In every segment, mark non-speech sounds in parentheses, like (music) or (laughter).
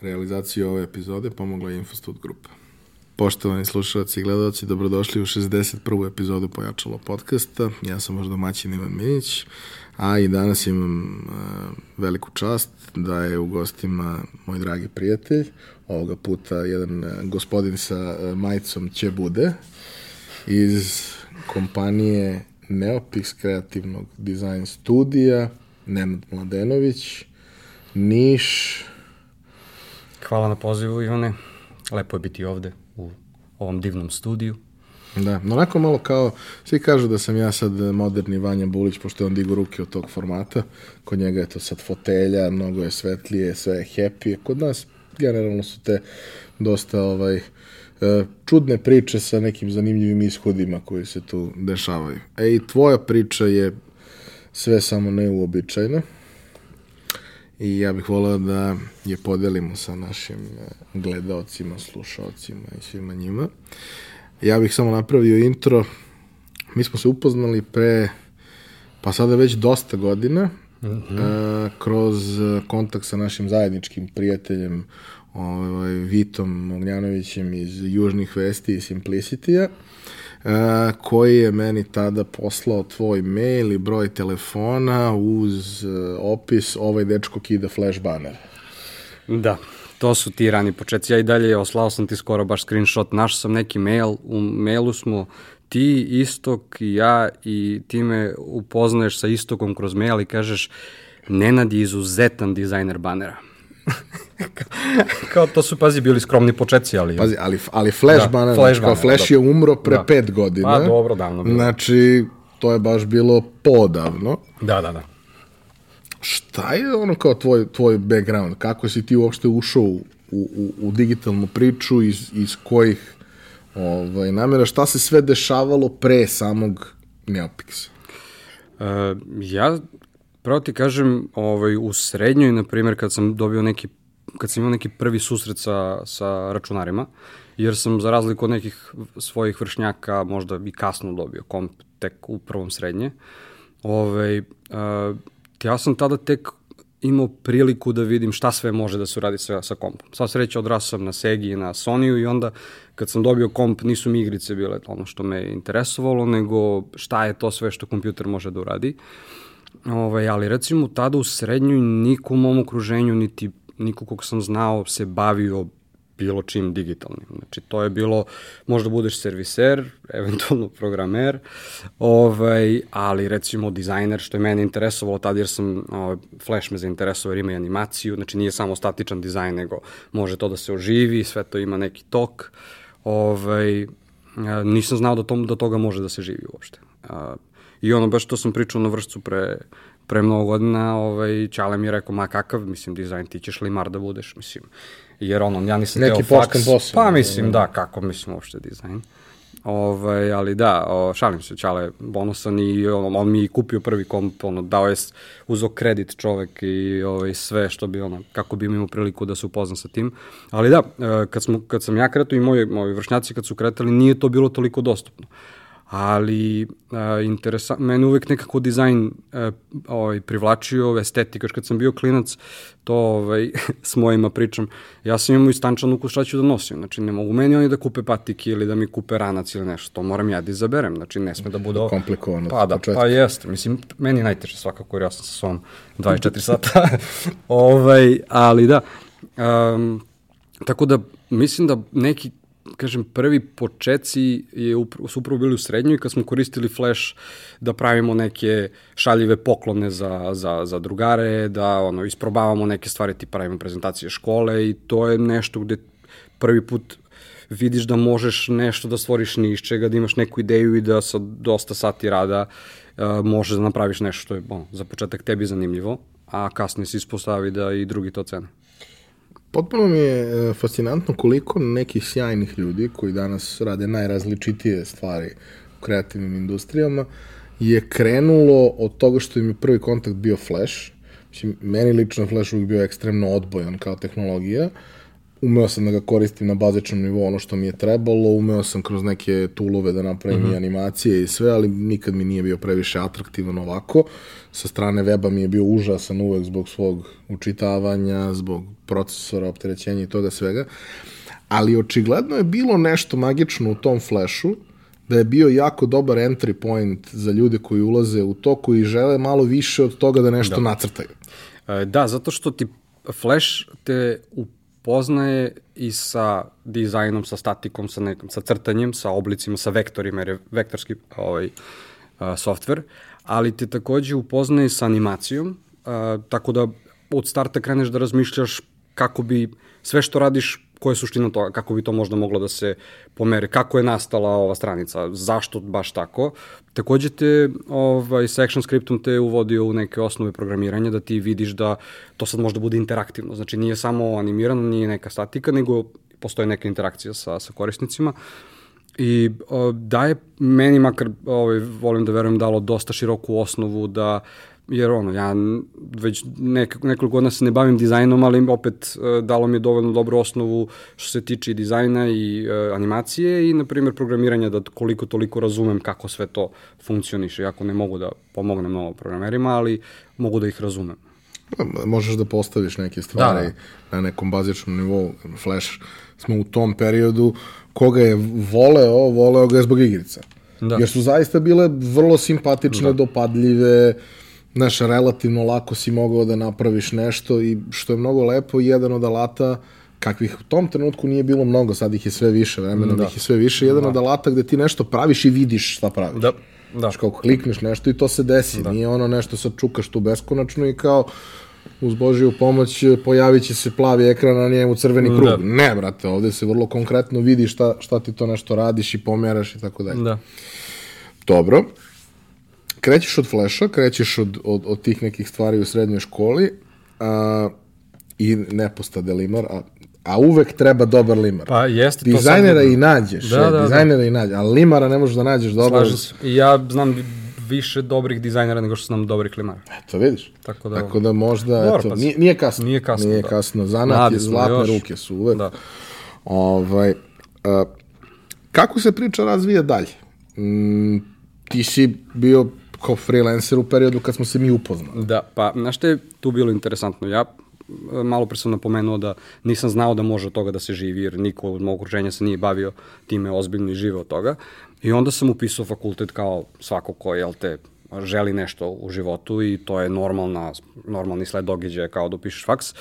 realizaciji ove epizode pomogla je Infostud Grupa. Poštovani slušalci i gledalci, dobrodošli u 61. epizodu Pojačalo podcasta. Ja sam možda domaćin Ivan Minić, a i danas imam uh, veliku čast da je u gostima moj dragi prijatelj, ovoga puta jedan uh, gospodin sa uh, majicom Će bude, iz kompanije Neopix kreativnog dizajn studija, Nenad Mladenović, Niš. Hvala na pozivu, Ivane. Lepo je biti ovde u ovom divnom studiju. Da, onako malo kao, svi kažu da sam ja sad moderni Vanja Bulić, pošto je on digu ruke od tog formata, kod njega je to sad fotelja, mnogo je svetlije, sve je happy, kod nas generalno su te dosta ovaj, e, čudne priče sa nekim zanimljivim ishodima koji se tu dešavaju. E i tvoja priča je sve samo neuobičajna i ja bih volao da je podelimo sa našim e, gledaocima, slušaocima i svima njima. Ja bih samo napravio intro. Mi smo se upoznali pre, pa sada već dosta godina, mm -hmm. kroz kontakt sa našim zajedničkim prijateljem ovaj, Vitom Ognjanovićem iz Južnih vesti i Simplicity-a koji je meni tada poslao tvoj mail i broj telefona uz uh, opis ovaj dečko kida flash banner. Da, to su ti rani početci. Ja i dalje oslao sam ti skoro baš screenshot. Našao sam neki mail, u mailu smo ti, Istok i ja i ti me upoznaješ sa Istokom kroz mail i kažeš Nenad je izuzetan dizajner banera. (laughs) kao to su, pazi, bili skromni početci, ali... Pazi, ali, ali Flash da, banana, Flash, kao Flash da. je umro pre da. pet godina. Pa, dobro, davno bilo. Znači, to je baš bilo podavno. Da, da, da. Šta je ono kao tvoj, tvoj background? Kako si ti uopšte ušao u, u, u digitalnu priču, iz, iz kojih ovaj, namjera, šta se sve dešavalo pre samog Neopixa? Uh, ja pravo ti kažem, ovaj, u srednjoj, na primjer, kad sam dobio neki, kad sam imao neki prvi susret sa, sa računarima, jer sam za razliku od nekih svojih vršnjaka možda i kasno dobio komp tek u prvom srednje, ovaj, uh, ja sam tada tek imao priliku da vidim šta sve može da se uradi sa, sa kompom. Sva sreća odrasao sam na Segi i na Sonyu i onda kad sam dobio komp nisu mi igrice bile ono što me interesovalo, nego šta je to sve što kompjuter može da uradi. Uh, Ovaj, ali recimo tada u srednjoj niko u mom okruženju, niti niko kog sam znao se bavio bilo čim digitalnim. Znači, to je bilo, možda budeš serviser, (laughs) eventualno programer, ovaj, ali recimo dizajner, što je mene interesovalo tada jer sam, ovaj, Flash me zainteresovao jer ima i animaciju, znači nije samo statičan dizajn, nego može to da se oživi, sve to ima neki tok. Ovaj, nisam znao da, tom, da toga može da se živi uopšte. I ono, baš to sam pričao na vršcu pre, pre mnogo godina, ovaj, Čale mi je rekao, ma kakav, mislim, dizajn, ti ćeš li mar da budeš, mislim, jer ono, ja nisam Neki teo faks. Posao, pa mislim, da, kako, mislim, uopšte dizajn. Ovaj, ali da, o, šalim se, Čale bonusan i on, on mi kupio prvi komp, ono, dao je, uzo kredit čovek i ovaj, sve što bi, ono, kako bi imao priliku da se upozna sa tim. Ali da, e, kad, smo, kad sam ja kretao i moji, moji vršnjaci kad su kretali, nije to bilo toliko dostupno ali uh, interesant, mene uvek nekako dizajn uh, ovaj, privlačio, estetika, još kad sam bio klinac, to ovaj, (laughs) s mojima pričam, ja sam imao istančan ukus šta ću da nosim, znači ne mogu meni oni da kupe patike ili da mi kupe ranac ili nešto, to moram ja da izaberem, znači ne sme da bude... Komplikovano. Pa da, pa jeste, mislim, meni najteže svakako, jer ja sam sa svom 24 sata, (laughs) ovaj, ali da, um, tako da mislim da neki kažem, prvi počeci je upro, su upravo bili u srednjoj kad smo koristili Flash da pravimo neke šaljive poklone za, za, za drugare, da ono, isprobavamo neke stvari, ti pravimo prezentacije škole i to je nešto gde prvi put vidiš da možeš nešto da stvoriš ni iz čega, da imaš neku ideju i da sa dosta sati rada uh, možeš da napraviš nešto što je ono, za početak tebi zanimljivo, a kasnije se ispostavi da i drugi to cene. Potpuno mi je e, fascinantno koliko nekih sjajnih ljudi koji danas rade najrazličitije stvari u kreativnim industrijama je krenulo od toga što im je prvi kontakt bio Flash. Mislim, meni lično Flash uvijek bio ekstremno odbojan kao tehnologija, umeo sam da ga koristim na bazičnom nivou ono što mi je trebalo, umeo sam kroz neke toolove da napravim mm -hmm. i animacije i sve, ali nikad mi nije bio previše atraktivan ovako. Sa strane weba mi je bio užasan uvek zbog svog učitavanja, zbog procesora, opterećenja i toga svega. Ali očigledno je bilo nešto magično u tom flashu, da je bio jako dobar entry point za ljude koji ulaze u to, koji žele malo više od toga da nešto da. nacrtaju. E, da, zato što ti Flash te upoznaje i sa dizajnom, sa statikom, sa, nekom, sa crtanjem, sa oblicima, sa vektorima, jer je vektorski ovaj, uh, software, ali te takođe upoznaje sa animacijom, uh, tako da od starta kreneš da razmišljaš kako bi sve što radiš koja je suština toga, kako bi to možda moglo da se pomeri, kako je nastala ova stranica, zašto baš tako. Takođe te ovaj, sa action scriptom te uvodio u neke osnove programiranja da ti vidiš da to sad možda bude interaktivno, znači nije samo animirano, nije neka statika, nego postoje neka interakcija sa, sa korisnicima. I o, daje meni, makar ovaj, volim da verujem, dalo dosta široku osnovu da jer ono, ja već nek, nekoliko godina se ne bavim dizajnom, ali opet uh, dalo mi je dovoljno dobru osnovu što se tiče i dizajna i uh, animacije i, na primjer, programiranja da koliko toliko razumem kako sve to funkcioniše. Jako ne mogu da pomognem mnogo programerima, ali mogu da ih razumem. Možeš da postaviš neke stvari da, da. na nekom bazičnom nivou. Flash smo u tom periodu, koga je voleo, voleo ga je zbog igrica. Da. Jer su zaista bile vrlo simpatične, da. dopadljive, znaš, relativno lako si mogao da napraviš nešto i što je mnogo lepo, jedan od alata kakvih u tom trenutku nije bilo mnogo, sad ih je sve više, vremena da. ih je sve više, jedan da. od alata gde ti nešto praviš i vidiš šta praviš. Da. Da. Znaš, kao klikneš nešto i to se desi, da. nije ono nešto sad čukaš tu beskonačno i kao uz Božiju pomoć pojavit će se plavi ekran, a njemu crveni krug. Da. Ne, brate, ovde se vrlo konkretno vidi šta, šta ti to nešto radiš i pomeraš i tako dalje. Da. Dobro krećeš od fleša, krećeš od, od, od tih nekih stvari u srednjoj školi a, i ne postade limar, a, a uvek treba dobar limar. Pa jeste. Dizajnera i nađeš, da, da, da, dizajnera da. i nađeš, ali limara ne možeš da nađeš dobar. Slažem se. I ja znam više dobrih dizajnera nego što znam dobrih limara. Eto, vidiš. Tako da, Tako da možda, Dobar, eto, pa, nije, nije kasno. Nije kasno, Nije da. kasno. Zanat je zlatne još. ruke su uvek. Da. Ovaj, a, kako se priča razvija dalje? Mm, ti si bio kao freelancer u periodu kad smo se mi upoznali. Da, pa znaš što je tu bilo interesantno? Ja malo pre sam napomenuo da nisam znao da može od toga da se živi, jer niko od mog okruženja se nije bavio time ozbiljno i žive od toga. I onda sam upisao fakultet kao svako ko, jel te, želi nešto u životu i to je normalna, normalni sled događaja kao da upišeš faks.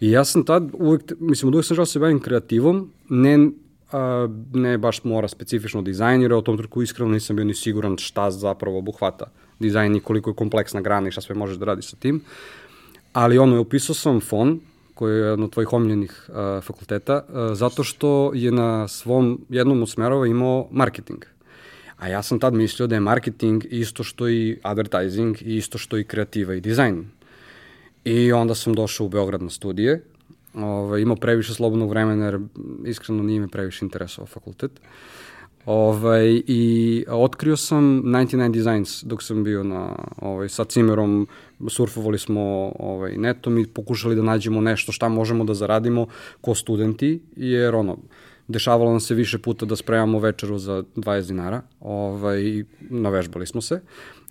I ja sam tad uvek, mislim, od uvek sam želeo da se bavim kreativom, ne a, ne baš mora specifično dizajn, jer u tom trenutku iskreno nisam bio ni siguran šta zapravo obuhvata dizajn i koliko je kompleksna grana i šta sve možeš da radiš sa tim. Ali ono, upisao sam FON, koji je jedan od tvojih omiljenih uh, fakulteta, uh, zato što je na svom jednom od smerova imao marketing. A ja sam tad mislio da je marketing isto što i advertising, isto što i kreativa i dizajn. I onda sam došao u Beograd na studije, ovaj, imao previše slobodnog vremena jer iskreno nije me previše interesovao fakultet. Ovaj, I otkrio sam 99 Designs dok sam bio na, ovaj, sa Cimerom, surfovali smo ovaj, netom i pokušali da nađemo nešto šta možemo da zaradimo ko studenti, jer ono, dešavalo nam se više puta da spremamo večeru za 20 dinara, ovaj, navežbali smo se.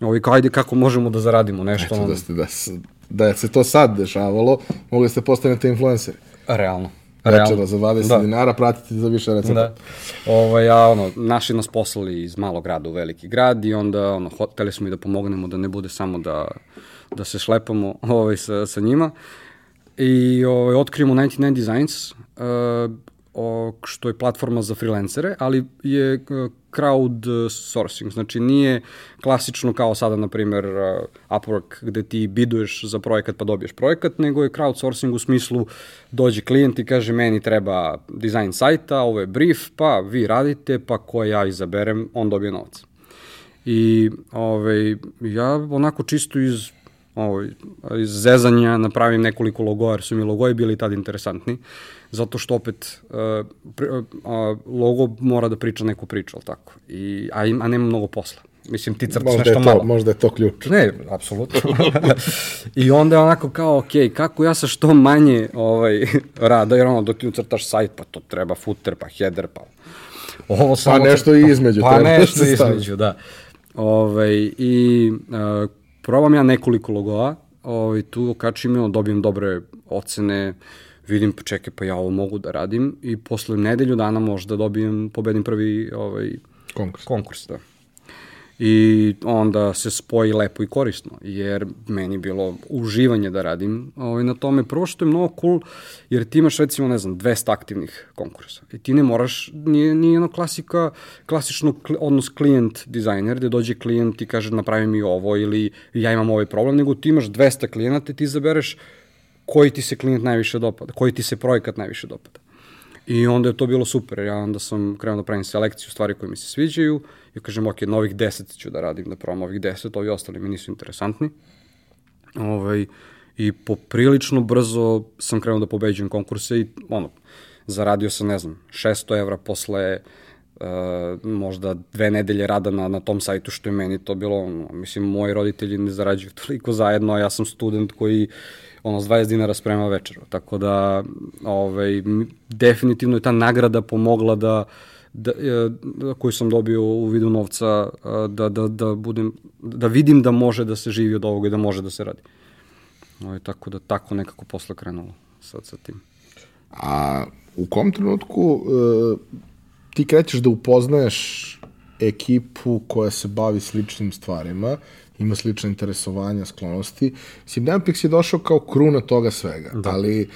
Ovaj, kao, ajde, kako možemo da zaradimo nešto? Eto, da, ste, da, da se to sad dešavalo, mogli ste postaviti influenceri. Realno. Večera za 20 da. dinara, pratite za više recepta. Da. Ovo, ja, ono, naši nas poslali iz malog grada u veliki grad i onda, ono, hteli smo i da pomognemo da ne bude samo da, da se šlepamo (laughs) ovaj, sa, sa njima. I ovaj, otkrijemo 99 Designs, uh, o, što je platforma za freelancere, ali je crowd sourcing, znači nije klasično kao sada, na primjer, Upwork gde ti biduješ za projekat pa dobiješ projekat, nego je crowdsourcing u smislu dođe klijent i kaže meni treba dizajn sajta, ovo je brief, pa vi radite, pa ko ja izaberem, on dobije novac. I ovaj, ja onako čisto iz ovaj, iz zezanja napravim nekoliko logoja, jer su mi logoji bili tad interesantni, zato što opet uh, uh, logo mora da priča neku priču, ali tako, I, a, im, a nema mnogo posla. Mislim, ti crtaš nešto to, malo. možda je to ključ. Ne, apsolutno. (laughs) I onda je onako kao, ok, kako ja sa što manje ovaj, (laughs) rada, jer ono, dok ti ucrtaš sajt, pa to treba footer, pa header, pa ovo samo... nešto i između Pa (laughs) nešto stavi. između, da. Ovaj, I uh, probam ja nekoliko logoa, ovaj, tu okačim, ono, dobijem dobre ocene, vidim, pa čekaj, pa ja ovo mogu da radim i posle nedelju dana možda dobijem, pobedim prvi ovaj, Konkurs. konkurs, da. I onda se spoji lepo i korisno, jer meni bilo uživanje da radim ovaj, na tome. Prvo što je mnogo cool, jer ti imaš recimo, ne znam, 200 aktivnih konkursa. I ti ne moraš, nije, nije ono klasika, klasično kli, odnos klijent-dizajner, gde dođe klijent i kaže napravi mi ovo ili ja imam ovaj problem, nego ti imaš 200 klijenata i ti izabereš koji ti se klijent najviše dopada, koji ti se projekat najviše dopada. I onda je to bilo super, ja onda sam krenuo da pravim selekciju stvari koje mi se sviđaju i kažem, ok, novih 10 ću da radim, da probam ovih 10, ovi ostali mi nisu interesantni. Ovaj, I poprilično brzo sam krenuo da pobeđujem konkurse i ono, zaradio sam, ne znam, 600 evra posle uh, možda dve nedelje rada na, na tom sajtu, što je meni to bilo, ono, mislim, moji roditelji ne zarađuju toliko zajedno, a ja sam student koji ono, s 20 dinara sprema večeru. Tako da, ovaj, definitivno je ta nagrada pomogla da, da, e, da koju sam dobio u vidu novca, a, da, da, da, budem, da vidim da može da se živi od ovoga i da može da se radi. Ovaj, tako da tako nekako posle krenulo sad sa tim. A u kom trenutku uh, ti krećeš da upoznaješ ekipu koja se bavi sličnim stvarima, ima slične interesovanja, sklonosti. Mislim, Dampix je došao kao kruna toga svega, da. ali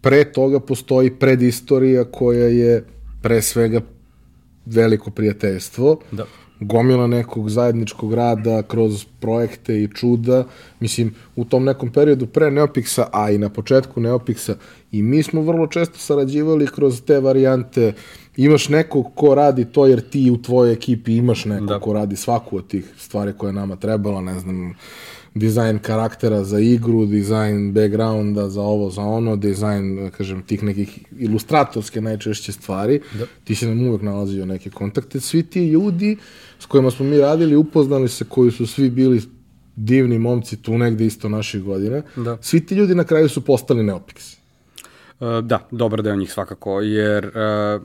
pre toga postoji predistorija koja je pre svega veliko prijateljstvo, Da. Gomila nekog zajedničkog rada kroz projekte i čuda. Mislim, u tom nekom periodu pre Neopixa, a i na početku Neopixa, i mi smo vrlo često sarađivali kroz te varijante. Imaš nekog ko radi to jer ti u tvojoj ekipi imaš nekog da. Ko radi svaku od tih stvari koje je nama trebala, ne znam, dizajn karaktera za igru, dizajn backgrounda za ovo, za ono, dizajn, da kažem, tih nekih ilustratorske najčešće stvari. Da. Ti si nam uvek nalazio neke kontakte. Svi ti ljudi s kojima smo mi radili, upoznali se, koji su svi bili divni momci tu negde isto naših godina. Da. Svi ti ljudi na kraju su postali Neopix. Uh, da, dobar deo njih svakako, jer uh,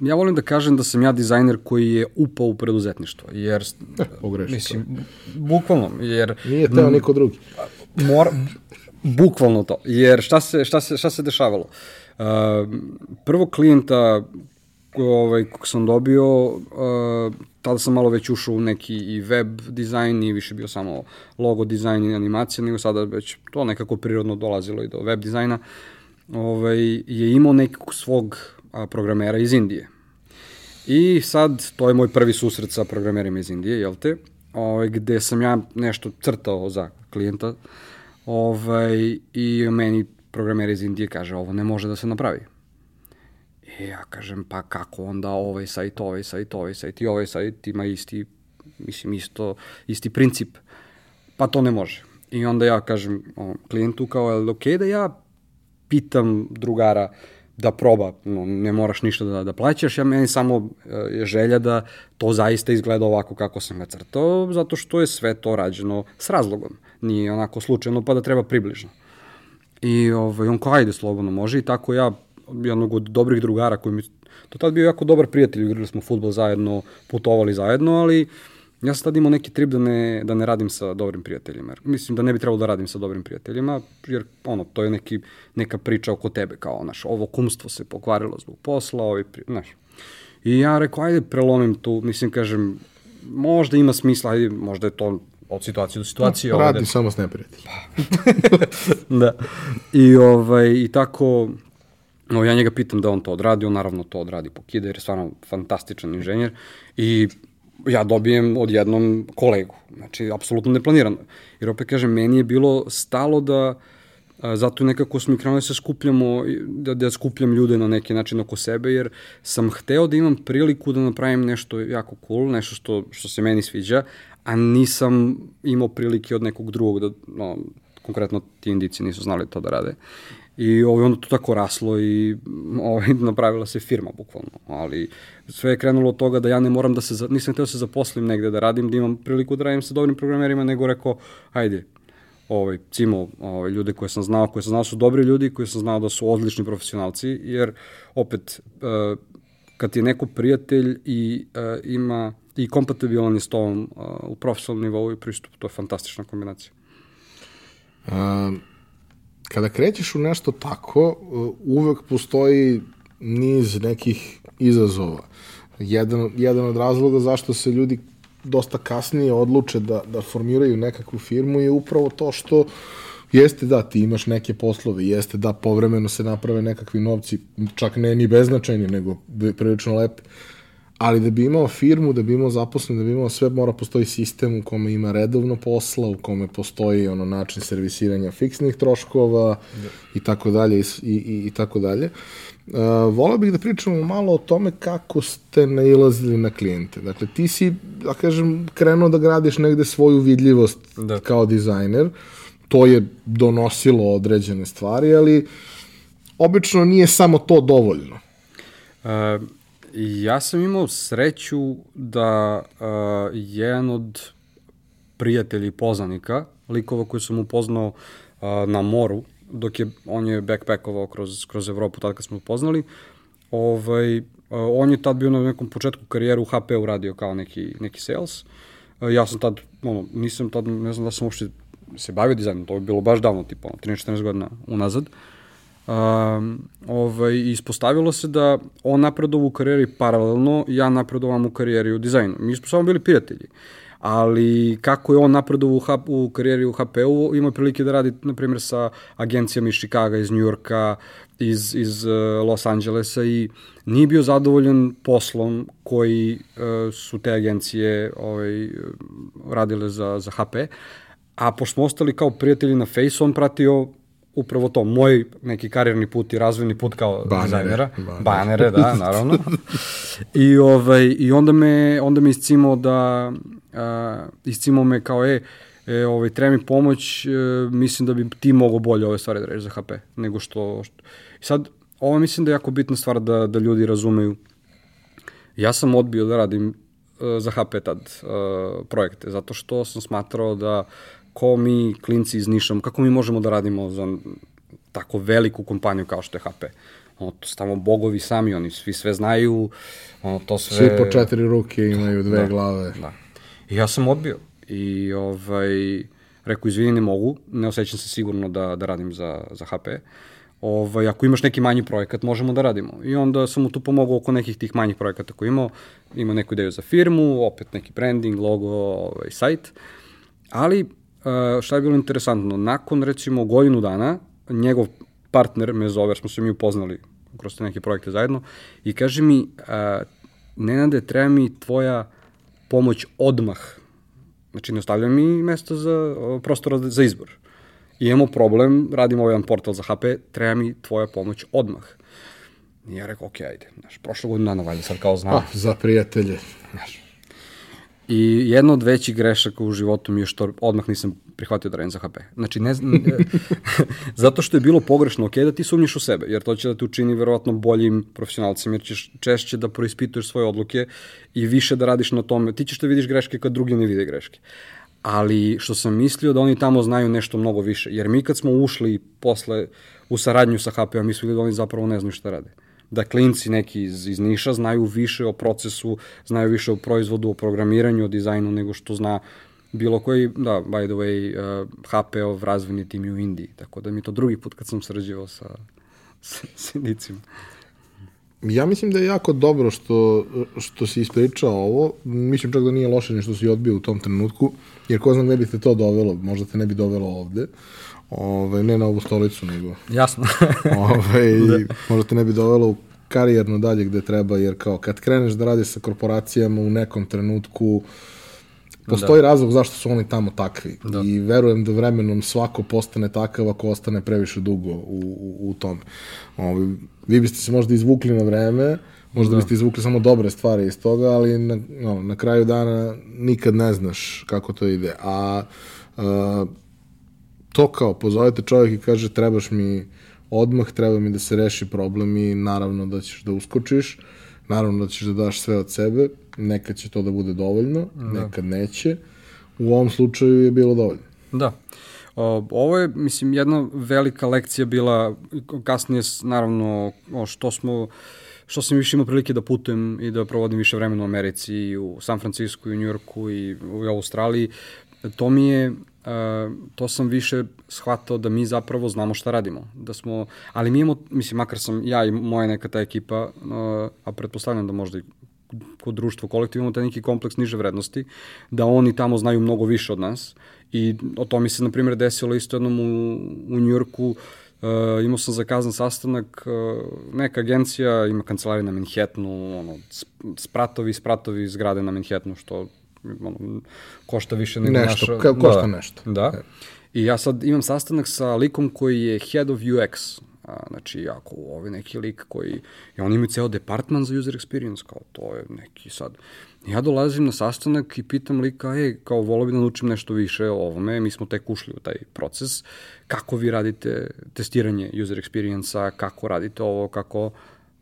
ja volim da kažem da sam ja dizajner koji je upao u preduzetništvo, jer, Eh, pogrešio mislim, bukvalno, jer Nije teo niko drugi. mora, bukvalno to, jer šta se, šta se, šta se dešavalo? Uh, prvo klijenta ovaj, kog sam dobio, uh, tada sam malo već ušao u neki i web dizajn, nije više bio samo logo dizajn i animacija, nego sada već to nekako prirodno dolazilo i do web dizajna, ovaj, je imao nekog svog programera iz Indije. I sad, to je moj prvi susret sa programerima iz Indije, jel te? Ovaj, gde sam ja nešto crtao za klijenta ovaj, i meni programer iz Indije kaže ovo ne može da se napravi. I ja kažem, pa kako onda ovaj sajt, ovaj sajt, ovaj sajt i ovaj sajt ima isti, mislim, isto, isti princip. Pa to ne može. I onda ja kažem o, klijentu kao, je li okej da ja pitam drugara da proba, no, ne moraš ništa da, da plaćaš, ja meni samo e, je želja da to zaista izgleda ovako kako sam ga crtao, zato što je sve to rađeno s razlogom. Nije onako slučajno pa da treba približno. I ovaj, on kao, ajde, slobodno može. I tako ja, jednog od dobrih drugara koji mi, to tad bio jako dobar prijatelj, igrali smo futbol zajedno, putovali zajedno, ali ja sam tad imao neki trip da ne, da ne radim sa dobrim prijateljima. Jer Mislim da ne bi trebalo da radim sa dobrim prijateljima, jer ono, to je neki, neka priča oko tebe, kao, znaš, ovo kumstvo se pokvarilo zbog posla, ovi, znaš. I ja rekao, ajde, prelomim tu, mislim, kažem, možda ima smisla, ajde, možda je to od situacije do situacije. ovo da- Radi samo s neprijateljima. (laughs) da. I, ovaj, I tako, no, ja njega pitam da on to odradi, on naravno to odradi po kide, jer je stvarno fantastičan inženjer. I ja dobijem odjednom kolegu. Znači, apsolutno neplanirano. Jer opet kažem, meni je bilo stalo da a, zato nekako smo i krenuli da se skupljamo, da, da skupljam ljude na neki način oko sebe, jer sam hteo da imam priliku da napravim nešto jako cool, nešto što, što se meni sviđa, a nisam imao prilike od nekog drugog da, no, konkretno ti indici nisu znali to da rade. I ovaj, onda to tako raslo i ovaj, (laughs) napravila se firma, bukvalno. Ali sve je krenulo od toga da ja ne moram da se, nisam htio da se zaposlim negde, da radim, da imam priliku da radim sa dobrim programerima, nego rekao, hajde, ovaj, cimo ovaj, ljude koje sam znao, koje sam znao da su dobri ljudi, koje sam znao da su odlični profesionalci, jer opet, uh, kad je neko prijatelj i uh, ima i kompatibilan je s tobom uh, u profesionalnom nivou i pristupu, to je fantastična kombinacija. Um, kada krećeš u nešto tako, uvek postoji niz nekih izazova. Jedan, jedan od razloga zašto se ljudi dosta kasnije odluče da, da formiraju nekakvu firmu je upravo to što jeste da ti imaš neke poslove, jeste da povremeno se naprave nekakvi novci, čak ne ni beznačajni, nego prilično lepi, ali da bi imao firmu, da bi imao zaposlen, da bi imao sve, mora postoji sistem u kome ima redovno posla, u kome postoji ono način servisiranja fiksnih troškova i tako dalje i, i, i tako dalje. Uh, volao bih da pričamo malo o tome kako ste nailazili na klijente. Dakle, ti si, da kažem, krenuo da gradiš negde svoju vidljivost da. kao dizajner. To je donosilo određene stvari, ali obično nije samo to dovoljno. Uh, Ja sam imao sreću da uh, jedan od prijatelja i poznanika, likova koji sam upoznao uh, na moru, dok je, on je backpackovao kroz, kroz Evropu, tad kad smo upoznali, ovaj, uh, on je tad bio na nekom početku karijeru u HP-u radio kao neki, neki sales. Uh, ja sam tad, ono, nisam tad, ne znam da sam uopšte se bavio dizajnom, to je bilo baš davno, tipa, 13-14 godina unazad. Uh, Um, ovaj, ispostavilo se da on napredovao u karijeri paralelno, ja napredovam u karijeri u dizajnu. Mi smo samo bili prijatelji. Ali kako je on napredovao u, u karijeri u HP-u, ima prilike da radi, na primjer, sa agencijama iz Chicaga, iz New Yorka, iz, iz uh, Los Angelesa i nije bio zadovoljan poslom koji uh, su te agencije ovaj, radile za, za HP. A pošto smo ostali kao prijatelji na Face, on pratio upravo to, moj neki karijerni put i razvojni put kao banere, dizajnera. Banere. banere, da, naravno. I, ovaj, I onda me, onda me iscimao da, uh, iscimao me kao, e, e ovaj, treba mi pomoć, e, mislim da bi ti mogo bolje ove stvari da reći za HP, nego što, što... sad, ovo mislim da je jako bitna stvar da, da ljudi razumeju. Ja sam odbio da radim uh, za HP tad uh, projekte, zato što sam smatrao da uh, ko mi, klinci iz Niša, kako mi možemo da radimo za tako veliku kompaniju kao što je HP? Ono, to stavamo bogovi sami, oni svi sve znaju, ono, to sve... Svi po četiri ruke imaju dve da, glave. Da. I ja sam odbio. I ovaj, rekao, izvini, ne mogu, ne osjećam se sigurno da, da radim za, za HP. Ovaj, ako imaš neki manji projekat, možemo da radimo. I onda sam mu tu pomogao oko nekih tih manjih projekata koji imao. Imao neku ideju za firmu, opet neki branding, logo, ovaj, sajt. Ali šta je bilo interesantno, nakon recimo godinu dana, njegov partner me zove, jer smo se mi upoznali kroz te neke projekte zajedno, i kaže mi, uh, Nenade, treba mi tvoja pomoć odmah. Znači, ne ostavlja mi mesto za, prostora za izbor. I imamo problem, radimo ovaj jedan portal za HP, treba mi tvoja pomoć odmah. I ja rekao, ok, ajde. Znaš, prošlo godinu dana, valjda sad kao znam. Ah, za prijatelje. Znaš, I jedna od većih grešaka u životu mi je što odmah nisam prihvatio da radim za HP. Znači, ne, ne (laughs) (laughs) zato što je bilo pogrešno, ok, da ti sumnjiš u sebe, jer to će da te učini verovatno boljim profesionalcima, jer ćeš češće da proispituješ svoje odluke i više da radiš na tome. Ti ćeš da vidiš greške kad drugi ne vide greške. Ali što sam mislio da oni tamo znaju nešto mnogo više, jer mi kad smo ušli posle u saradnju sa HP-om, mi smo da oni zapravo ne znaju šta rade da klinci neki iz, iz Niša znaju više o procesu, znaju više o proizvodu, o programiranju, o dizajnu nego što zna bilo koji, da, by the way, uh, HP-ov razvojni tim u Indiji, tako da mi to drugi put kad sam sarađivao (laughs) sa, sa, sa indicima. Ja mislim da je jako dobro što, što si ispričao ovo. Mislim čak da nije loše nešto si odbio u tom trenutku, jer ko zna gde bi te to dovelo, možda te ne bi dovelo ovde. Ove, ne na ovu stolicu, nego... Jasno. (laughs) ove, da. Možda te ne bi dovelo u karijerno dalje gde treba, jer kao kad kreneš da radiš sa korporacijama u nekom trenutku, postoji da. razlog zašto su oni tamo takvi. Da. I verujem da vremenom svako postane takav ako ostane previše dugo u, u, u tome. Ove, vi biste se možda izvukli na vreme, možda da. biste izvukli samo dobre stvari iz toga, ali na, no, na kraju dana nikad ne znaš kako to ide. A, a to kao, pozovete čovjek i kaže trebaš mi odmah treba mi da se reši problem i naravno da ćeš da uskočiš, naravno da ćeš da daš sve od sebe, nekad će to da bude dovoljno, da. nekad neće. U ovom slučaju je bilo dovoljno. Da. O, ovo je, mislim, jedna velika lekcija bila, kasnije, naravno, što smo, što sam više imao prilike da putujem i da provodim više vremena u Americi i u San Francisco i u Njujorku i u Australiji, to mi je, to sam više shvatao da mi zapravo znamo šta radimo. Da smo, ali mi imamo, mislim, makar sam ja i moja neka ta ekipa, uh, a pretpostavljam da možda i kod društva kolektiv imamo taj neki kompleks niže vrednosti, da oni tamo znaju mnogo više od nas i o to mi se, na primjer, desilo isto jednom u, u Njujorku, Uh, imao sam zakazan sastanak, uh, neka agencija ima kancelariju na Manhattanu, ono, spratovi, spratovi zgrade na Manhattanu, što ono, košta više nego nešto, naša... Ka, košta da, nešto. Da. E. I ja sad imam sastanak sa likom koji je head of UX, a, znači ako ovaj neki lik koji, i on ima ceo departman za user experience, kao to je neki sad. Ja dolazim na sastanak i pitam lika, ej, kao volo bi da naučim nešto više o ovome, mi smo tek ušli u taj proces, kako vi radite testiranje user experience-a, kako radite ovo, kako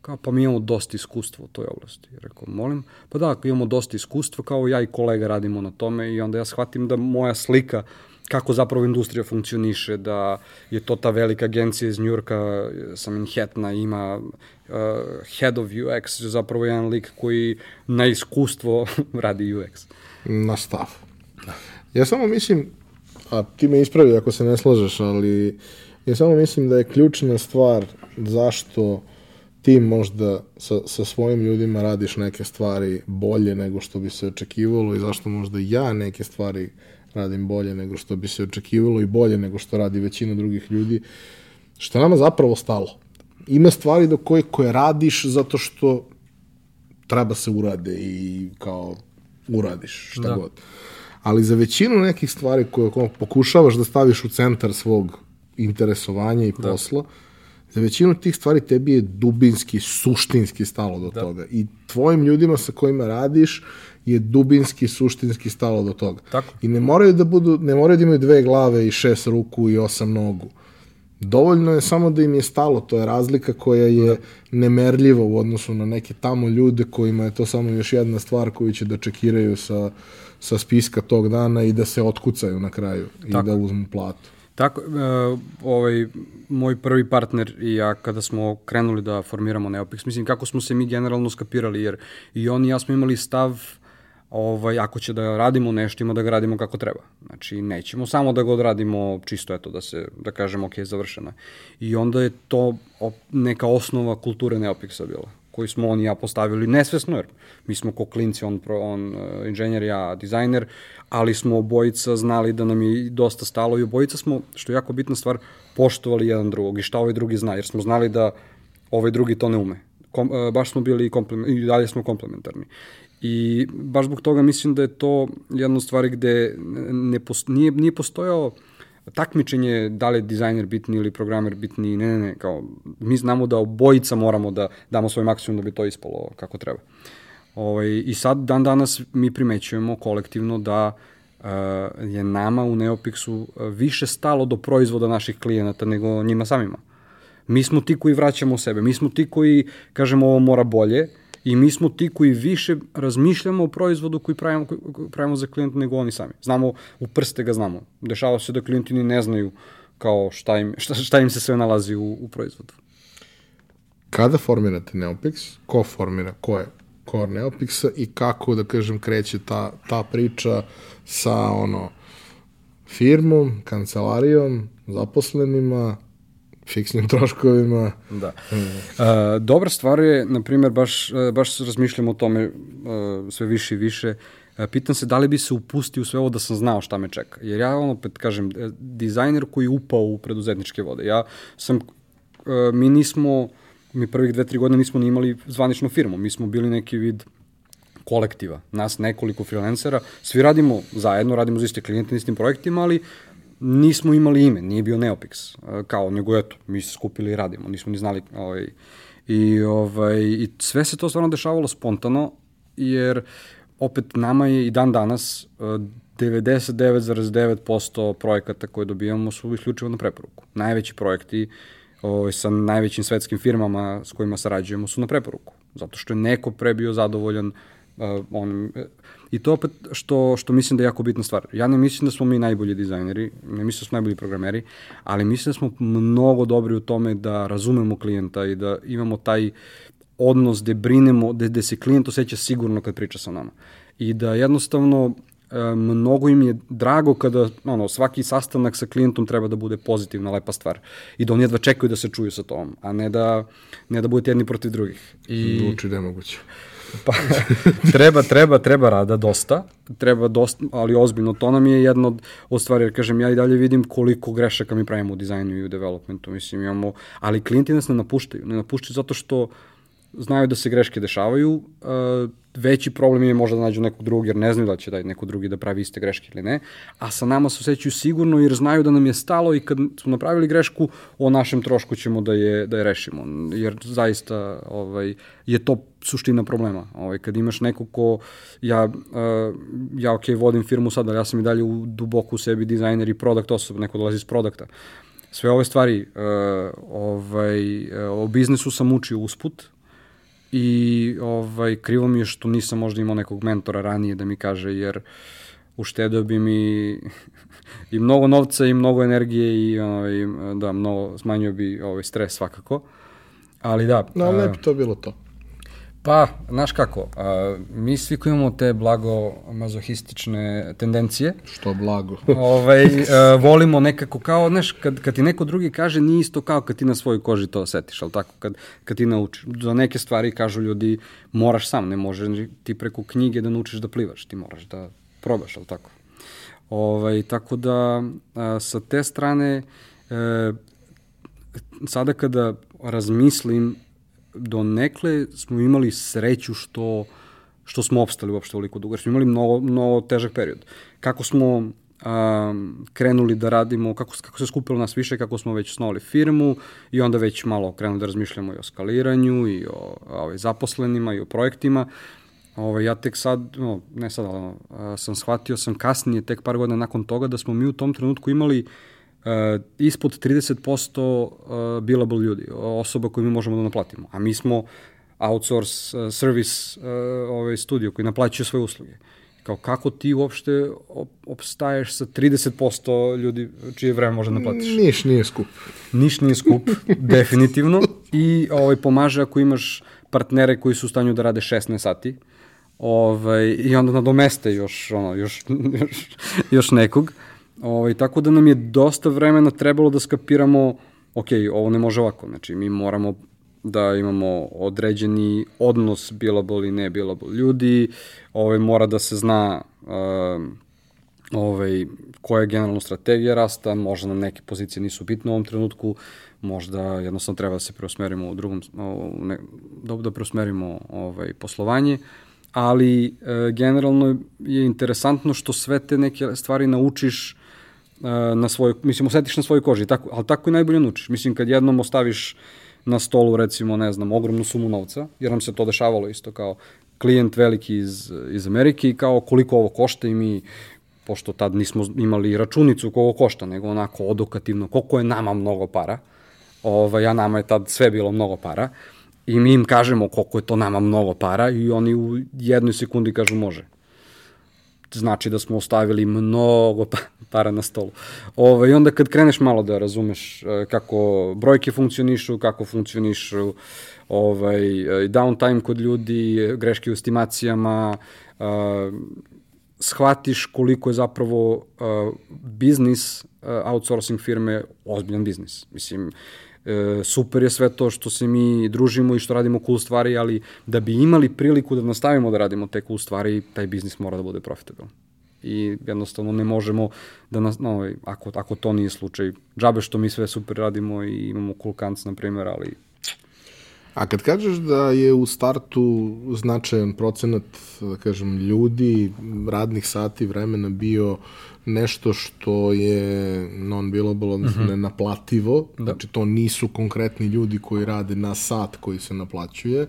Kao, pa mi imamo dosta iskustva u toj oblasti. Rekao, molim, pa da, imamo dosta iskustva, kao ja i kolega radimo na tome i onda ja shvatim da moja slika kako zapravo industrija funkcioniše, da je to ta velika agencija iz Njurka sa Manhattana ima uh, head of UX, zapravo jedan lik koji na iskustvo (laughs) radi UX. Na stav. Ja samo mislim, a ti me ispravi ako se ne slažeš, ali ja samo mislim da je ključna stvar zašto ti možda sa, sa svojim ljudima radiš neke stvari bolje nego što bi se očekivalo i zašto možda ja neke stvari radim bolje nego što bi se očekivalo i bolje nego što radi većina drugih ljudi, što nama zapravo stalo. Ima stvari do koje koje radiš zato što treba se urade i kao uradiš šta da. god. Ali za većinu nekih stvari koje pokušavaš da staviš u centar svog interesovanja i da. posla, da za većinu tih stvari tebi je dubinski, suštinski stalo do da. toga. I tvojim ljudima sa kojima radiš je dubinski, suštinski stalo do toga. Tako. I ne moraju da budu, ne moraju da imaju dve glave i šest ruku i osam nogu. Dovoljno je samo da im je stalo, to je razlika koja je da. nemerljiva u odnosu na neke tamo ljude kojima je to samo još jedna stvar koju će da čekiraju sa, sa spiska tog dana i da se otkucaju na kraju Tako. i da uzmu platu. Tako, uh, ovaj, moj prvi partner i ja kada smo krenuli da formiramo Neopix, mislim kako smo se mi generalno skapirali, jer i on i ja smo imali stav ovaj, ako će da radimo nešto, ima da ga radimo kako treba. Znači, nećemo samo da ga odradimo čisto, eto, da se, da kažemo, ok, završeno je. I onda je to neka osnova kulture Neopixa bila koji smo on i ja postavili nesvesno, jer mi smo ko klinci, on, on uh, inženjer, ja dizajner, ali smo obojica znali da nam je dosta stalo i obojica smo, što je jako bitna stvar, poštovali jedan drugog i šta ovaj drugi zna, jer smo znali da ovaj drugi to ne ume. Kom, uh, baš smo bili i dalje smo komplementarni. I baš zbog toga mislim da je to jedna stvar gde ne post, nije, nije postojao takmičenje da li je dizajner bitni ili programer bitni, ne, ne, ne, kao, mi znamo da obojica moramo da damo svoj maksimum da bi to ispalo kako treba. Ovaj, I sad, dan danas, mi primećujemo kolektivno da uh, je nama u Neopixu više stalo do proizvoda naših klijenata nego njima samima. Mi smo ti koji vraćamo sebe, mi smo ti koji kažemo ovo mora bolje, i mi smo ti koji više razmišljamo o proizvodu koji pravimo, koji pravimo za klijenta nego oni sami. Znamo, u prste ga znamo. Dešava se da klijenti ni ne znaju kao šta im, šta, šta im se sve nalazi u, u proizvodu. Kada formirate Neopix, ko formira, ko je core Neopixa i kako, da kažem, kreće ta, ta priča sa ono firmom, kancelarijom, zaposlenima, fiksnim (laughs) troškovima. Da. Uh, dobra stvar je, na primjer, baš, e, baš razmišljam o tome uh, sve više i više, uh, pitam se da li bi se upustio u sve ovo da sam znao šta me čeka. Jer ja, ono, opet kažem, dizajner koji je upao u preduzetničke vode. Ja sam, mi nismo, mi prvih dve, tri godine nismo ni imali zvaničnu firmu. Mi smo bili neki vid kolektiva, nas nekoliko freelancera, svi radimo zajedno, radimo za iste klijente istim projektima, ali nismo imali ime, nije bio Neopix, kao, nego eto, mi se skupili i radimo, nismo ni znali, ovaj, i, ovaj, i sve se to stvarno dešavalo spontano, jer opet nama je i dan danas 99,9% projekata koje dobijamo su isključivo na preporuku. Najveći projekti ovaj, sa najvećim svetskim firmama s kojima sarađujemo su na preporuku. Zato što je neko pre bio zadovoljan uh, on, I to opet što, što mislim da je jako bitna stvar. Ja ne mislim da smo mi najbolji dizajneri, ne mislim da smo najbolji programeri, ali mislim da smo mnogo dobri u tome da razumemo klijenta i da imamo taj odnos gde brinemo, gde, gde se klijent osjeća sigurno kad priča sa nama. I da jednostavno mnogo im je drago kada ono, svaki sastanak sa klijentom treba da bude pozitivna, lepa stvar. I da oni jedva čekaju da se čuju sa tom, a ne da, ne da budete jedni protiv drugih. I... Zvuči nemoguće. Pa, treba, treba, treba rada dosta, treba dosta, ali ozbiljno, to nam je jedno od, od stvari, jer kažem, ja i dalje vidim koliko grešaka mi pravimo u dizajnu i u developmentu, mislim, imamo, ali klijenti nas ne napuštaju, ne napuštaju zato što znaju da se greške dešavaju, uh, veći problem je možda da nađu nekog drugog jer ne znaju da će da neko drugi da pravi iste greške ili ne, a sa nama se osjećaju sigurno jer znaju da nam je stalo i kad smo napravili grešku, o našem trošku ćemo da je, da je rešimo, jer zaista ovaj, je to suština problema. Ovaj, kad imaš neko ko, ja, uh, ja ok, vodim firmu sad, ali ja sam i dalje u duboko u sebi dizajner i product osoba, neko dolazi iz produkta. Sve ove stvari uh, ovaj, uh, o biznisu sam učio usput, i ovaj, krivo mi je što nisam možda imao nekog mentora ranije da mi kaže, jer uštedeo bi mi (laughs) i mnogo novca i mnogo energije i ovaj, da, mnogo, smanjio bi ovaj, stres svakako. Ali da. No, ne bi to bilo to. Pa, znaš kako, a, mi svi koji imamo te blago mazohistične tendencije. Što blago. (laughs) ovaj, a, volimo nekako kao, znaš, kad, kad ti neko drugi kaže nije isto kao kad ti na svojoj koži to osetiš, ali tako, kad, kad ti naučiš. Za neke stvari kažu ljudi moraš sam, ne može ti preko knjige da naučiš da plivaš, ti moraš da probaš, ali tako. Ovaj, tako da, a, sa te strane, e, sada kada razmislim do nekle smo imali sreću što što smo opstali uopšte ovoliko dugo, jer smo imali mnogo, mnogo težak period. Kako smo um, krenuli da radimo, kako, kako se skupilo nas više, kako smo već snovali firmu i onda već malo krenuli da razmišljamo i o skaliranju i o, ovaj, zaposlenima i o projektima. Ovo, ovaj, ja tek sad, no, ne sad, ali, uh, sam shvatio sam kasnije, tek par godina nakon toga, da smo mi u tom trenutku imali uh, ispod 30% uh, billable ljudi, osoba koju mi možemo da naplatimo. A mi smo outsource uh, service uh, ovaj studio koji naplaćuje svoje usluge. Kao kako ti uopšte op opstaješ sa 30% ljudi čije vreme može da naplatiš? Niš nije skup. Niš nije skup, (laughs) definitivno. I ovaj, pomaže ako imaš partnere koji su u stanju da rade 16 sati. Ovaj, I onda nadomeste još, ono, još, (laughs) još, još nekog. Ovaj, tako da nam je dosta vremena trebalo da skapiramo, ok, ovo ne može ovako, znači mi moramo da imamo određeni odnos billable i ne billable ljudi, ovaj, mora da se zna ovaj, koja je generalna strategija rasta, možda nam neke pozicije nisu bitne u ovom trenutku, možda jednostavno treba da se preusmerimo u drugom, ne, da, da preusmerimo ovaj, poslovanje, ali e, generalno je interesantno što sve te neke stvari naučiš na svoj, mislim, osetiš na svojoj koži, tako, ali tako i najbolje nučiš. Mislim, kad jednom ostaviš na stolu, recimo, ne znam, ogromnu sumu novca, jer nam se to dešavalo isto kao klijent veliki iz, iz Amerike i kao koliko ovo košta i mi, pošto tad nismo imali računicu koliko košta, nego onako odokativno, koliko je nama mnogo para, ovaj, a nama je tad sve bilo mnogo para, i mi im kažemo koliko je to nama mnogo para i oni u jednoj sekundi kažu može znači da smo ostavili mnogo pa, para na stolu. Ove, ovaj, I onda kad kreneš malo da razumeš e, kako brojke funkcionišu, kako funkcionišu ovaj, downtime kod ljudi, greške u estimacijama, uh, shvatiš koliko je zapravo uh, biznis uh, outsourcing firme ozbiljan biznis. Mislim, e, super je sve to što se mi družimo i što radimo cool stvari, ali da bi imali priliku da nastavimo da radimo te cool stvari, taj biznis mora da bude profitabilan. I jednostavno ne možemo da nas, no, ako, ako to nije slučaj, džabe što mi sve super radimo i imamo cool kants, na primjer, ali A kad kažeš da je u startu značajan procenat, da kažem, ljudi, radnih sati, vremena bio nešto što je non-billable, odnosno mm -hmm. nenaplativo, da. znači to nisu konkretni ljudi koji rade na sat koji se naplaćuje,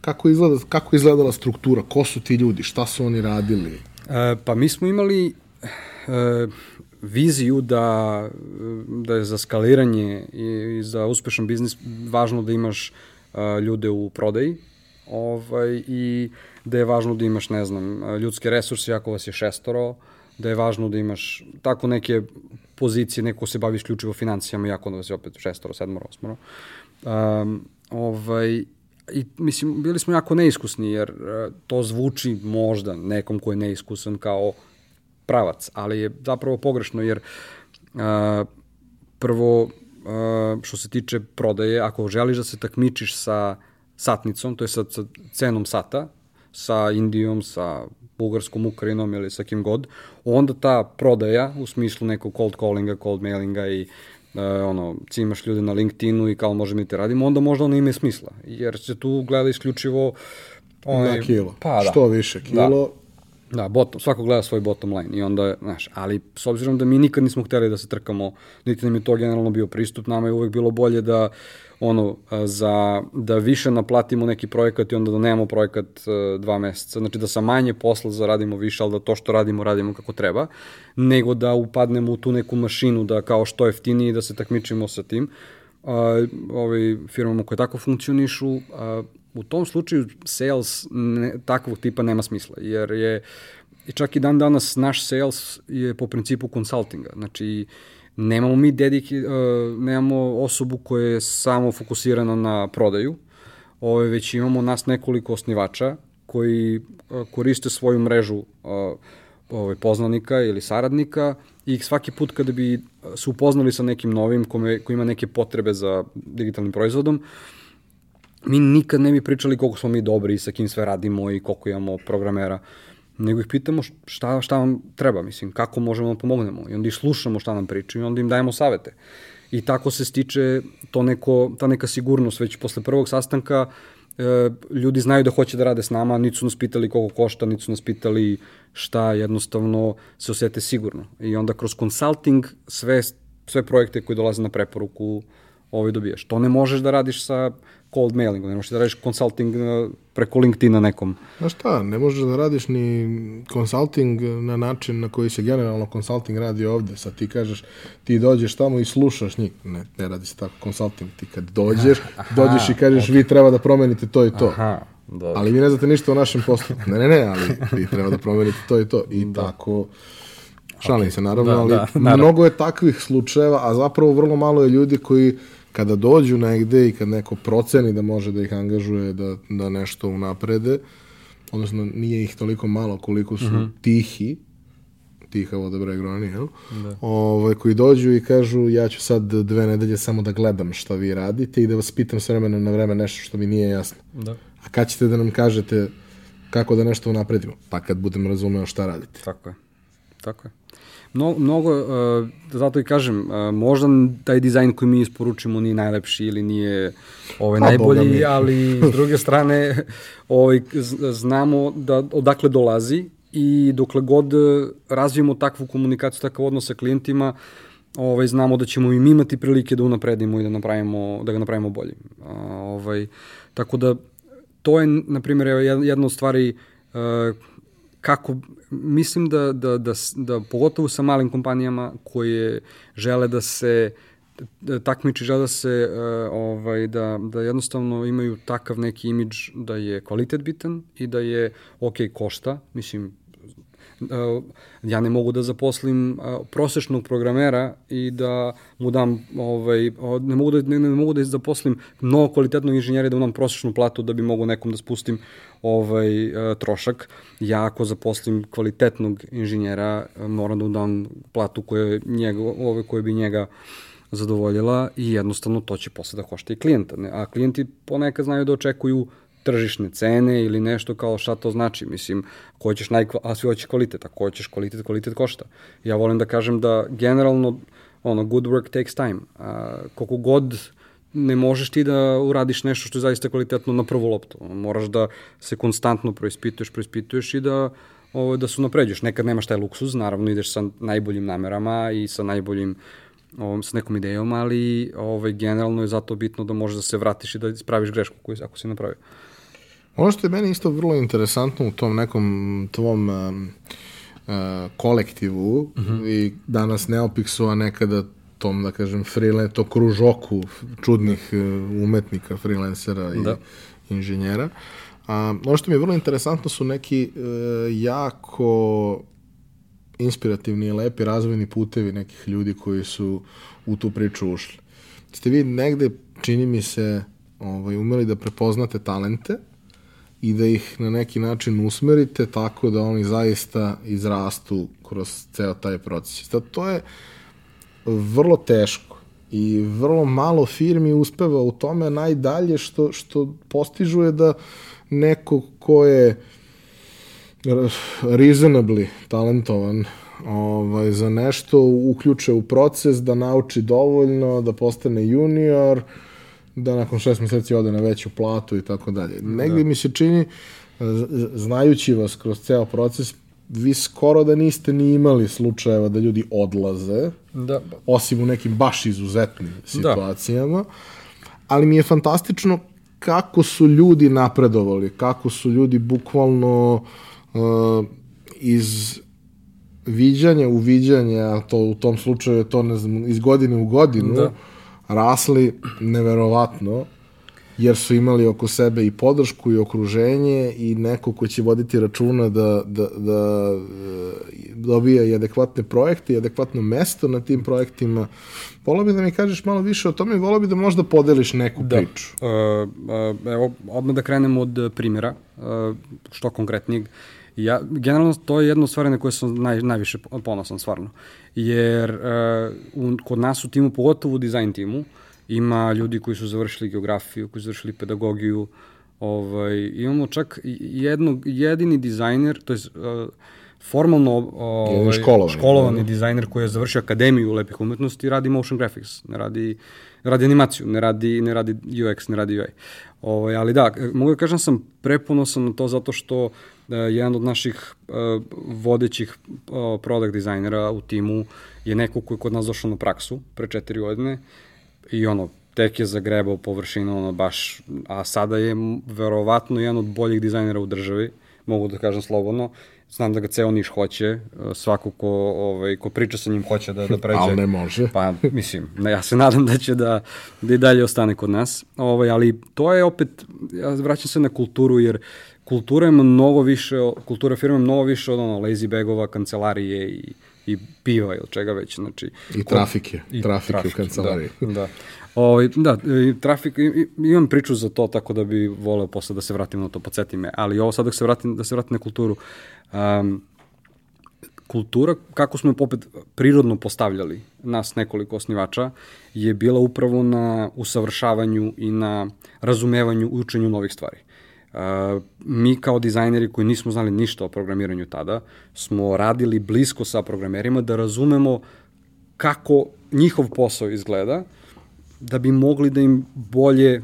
kako, izgleda, kako izgledala struktura, ko su ti ljudi, šta su oni radili? E, pa mi smo imali e, viziju da, da je za skaliranje i, i za uspešan biznis važno da imaš uh, ljude u prodaji ovaj, i da je važno da imaš, ne znam, ljudske resurse, ako vas je šestoro, da je važno da imaš tako neke pozicije, neko se bavi isključivo financijama, jako da vas je opet šestoro, sedmoro, osmoro. Um, ovaj, i mislim, bili smo jako neiskusni, jer uh, to zvuči možda nekom ko je neiskusan kao pravac, ali je zapravo pogrešno, jer uh, prvo, uh, što se tiče prodaje, ako želiš da se takmičiš sa satnicom, to je sa, sa cenom sata, sa Indijom, sa Bugarskom, Ukrajinom ili sa kim god, onda ta prodaja u smislu nekog cold callinga, cold mailinga i uh, ono, cimaš ljude na LinkedInu i kao možemo mi te radimo, onda možda ona ima smisla, jer se tu gleda isključivo onaj, na kilo. Pa, da. Što više da. kilo, da Da, bottom, svako gleda svoj bottom line i onda, znaš, ali s obzirom da mi nikad nismo hteli da se trkamo, niti nam je to generalno bio pristup, nama je uvek bilo bolje da ono, za, da više naplatimo neki projekat i onda da nemamo projekat uh, dva meseca, znači da sa manje posla zaradimo više, ali da to što radimo, radimo kako treba, nego da upadnemo u tu neku mašinu da kao što jeftiniji da se takmičimo sa tim. Uh, ovaj, firmama koje tako funkcionišu, u tom slučaju sales ne, takvog tipa nema smisla, jer je i čak i dan danas naš sales je po principu konsultinga, znači nemamo mi dediki, uh, nemamo osobu koja je samo fokusirana na prodaju, ove, već imamo nas nekoliko osnivača koji uh, koriste svoju mrežu uh, ove, poznanika ili saradnika i svaki put kada bi se upoznali sa nekim novim kome, koji ima neke potrebe za digitalnim proizvodom, mi nikad ne bi pričali koliko smo mi dobri i sa kim sve radimo i koliko imamo programera, nego ih pitamo šta, šta vam treba, mislim, kako možemo da pomognemo. I onda ih slušamo šta nam pričaju i onda im dajemo savete. I tako se stiče to neko, ta neka sigurnost već posle prvog sastanka e, ljudi znaju da hoće da rade s nama, niti su nas pitali koliko košta, niti su nas pitali šta, jednostavno se osete sigurno. I onda kroz consulting sve, sve projekte koji dolaze na preporuku ovaj dobijaš. To ne možeš da radiš sa cold mailingom, ne možeš da radiš consulting uh, preko LinkedIna nekom. Znaš šta, ne možeš da radiš ni consulting na način na koji se generalno consulting radi ovde. Sad ti kažeš, ti dođeš tamo i slušaš njih. Ne, ne radi se tako consulting. Ti kad dođeš, (laughs) Aha, dođeš i kažeš okay. vi treba da promenite to i to. Aha, dobro. Ali vi ne znate ništa o našem poslu. Ne, ne, ne, ali vi treba da promenite to i to. I da. tako... Šalim okay. se, naravno, da, ali da, naravno. mnogo je takvih slučajeva, a zapravo vrlo malo je ljudi koji kada dođu negde i kad neko proceni da može da ih angažuje da, da nešto unaprede, odnosno nije ih toliko malo koliko su mhm. -huh. tihi, tiha voda bre groni, jel? Da. Ove, ovaj, koji dođu i kažu ja ću sad dve nedelje samo da gledam šta vi radite i da vas pitam s vremena na vreme nešto što mi nije jasno. Da. A kad ćete da nam kažete kako da nešto unapredimo? Pa kad budem razumeo šta radite. Tako je. Tako je. Mno, mnogo, uh, zato i kažem, uh, možda taj dizajn koji mi isporučimo nije najlepši ili nije ovaj, pa, najbolji, (laughs) ali s druge strane ovaj, znamo da odakle dolazi i dokle god razvijemo takvu komunikaciju, takav odnos sa klijentima, ovaj, znamo da ćemo im imati prilike da unapredimo i da, napravimo, da ga napravimo boljim. Uh, ovaj, tako da, to je, na primjer, jedna od stvari uh, kako mislim da, da, da, da pogotovo sa malim kompanijama koje žele da se da takmiči, žele da se uh, ovaj, da, da jednostavno imaju takav neki imidž da je kvalitet bitan i da je ok košta, mislim ja ne mogu da zaposlim uh, prosečnog programera i da mu dam ovaj ne mogu da ne, ne mogu da zaposlim mnogo kvalitetnog inženjera da mu dam prosečnu platu da bi mogu nekom da spustim ovaj uh, trošak. Ja ako zaposlim kvalitetnog inženjera moram da mu dam platu koja njega ovaj koji bi njega zadovoljila i jednostavno to će posle da košta i klijenta. A klijenti ponekad znaju da očekuju tržišne cene ili nešto kao šta to znači. Mislim, ako hoćeš naj, a svi hoće kvalitet, ako hoćeš kvalitet, kvalitet košta. Ja volim da kažem da generalno ono, good work takes time. A, koliko god ne možeš ti da uradiš nešto što je zaista kvalitetno na prvu loptu. Moraš da se konstantno proispituješ, proispituješ i da ovo, da su napređuješ. Nekad nemaš taj luksuz, naravno ideš sa najboljim namerama i sa najboljim ovom, sa nekom idejom, ali ovaj, generalno je zato bitno da možeš da se vratiš i da ispraviš grešku koju, ako si napravio. Ono što je meni isto vrlo interesantno u tom nekom tvom um, kolektivu uh -huh. i danas Neopixu, a nekada tom, da kažem, freelance, to kružoku čudnih uh, umetnika, freelancera i da. inženjera. A, ono što mi je vrlo interesantno su neki uh, jako inspirativni i lepi razvojni putevi nekih ljudi koji su u tu priču ušli. Ste vi negde, čini mi se, ovaj, umeli da prepoznate talente i da ih na neki način usmerite tako da oni zaista izrastu kroz ceo taj proces. Sad, to je vrlo teško i vrlo malo firmi uspeva u tome najdalje što, što postižu je da neko ko je reasonably talentovan ovaj, za nešto uključe u proces da nauči dovoljno, da postane junior, da nakon šest meseci ode na veću platu i tako dalje. Negde da. mi se čini, znajući vas kroz ceo proces, vi skoro da niste ni imali slučajeva da ljudi odlaze, da. osim u nekim baš izuzetnim da. situacijama, da. ali mi je fantastično kako su ljudi napredovali, kako su ljudi bukvalno uh, iz viđanja u viđanje, a to u tom slučaju je to ne znam, iz godine u godinu, da. Rasli neverovatno, jer su imali oko sebe i podršku i okruženje i neko ko će voditi računa da, da, da e, dobija i adekvatne projekte i adekvatno mesto na tim projektima. Volao bi da mi kažeš malo više o tome i volao bi da možda podeliš neku da. priču. Uh, evo, odmah da krenemo od primjera, što konkretnijeg. Uh, Ja, generalno, to je jedna stvar na koje sam naj, najviše ponosan, stvarno. Jer uh, u, kod nas u timu, pogotovo u dizajn timu, ima ljudi koji su završili geografiju, koji su završili pedagogiju, ovaj, imamo čak jednog, jedini dizajner, to je uh, formalno ovaj, školovani, školovani da. dizajner koji je završio akademiju lepih umetnosti radi motion graphics, ne radi, radi animaciju, ne radi, ne radi UX, ne radi UI. Ovaj, ali da, mogu da kažem da sam preponosan na to zato što jedan od naših uh, vodećih product dizajnera u timu je neko koji je kod nas došao na praksu pre četiri godine i ono, tek je zagrebao površinu, ono baš, a sada je verovatno jedan od boljih dizajnera u državi, mogu da kažem slobodno, znam da ga ceo Niš hoće, e, svako ko, ovaj, ko priča sa njim hoće da, da (laughs) pređe. ali ne može. Pa, mislim, ja se nadam da će da, da i dalje ostane kod nas. Ovaj, ali to je opet, ja vraćam se na kulturu, jer kultura je mnogo više, kultura firme je mnogo više od ono, lazy bagova, kancelarije i, i piva ili čega već. Znači, I trafike, i trafike, trafike u kancelariji. Da, da. O, ovaj, da, trafik, imam priču za to, tako da bi voleo posle da se vratim na to, podsjeti me. Ali ovo sad da se vratim, da se vratim na kulturu. Um, kultura, kako smo je popet prirodno postavljali, nas nekoliko osnivača, je bila upravo na usavršavanju i na razumevanju i učenju novih stvari. Uh, mi kao dizajneri koji nismo znali ništa o programiranju tada, smo radili blisko sa programerima da razumemo kako njihov posao izgleda, da bi mogli da im bolje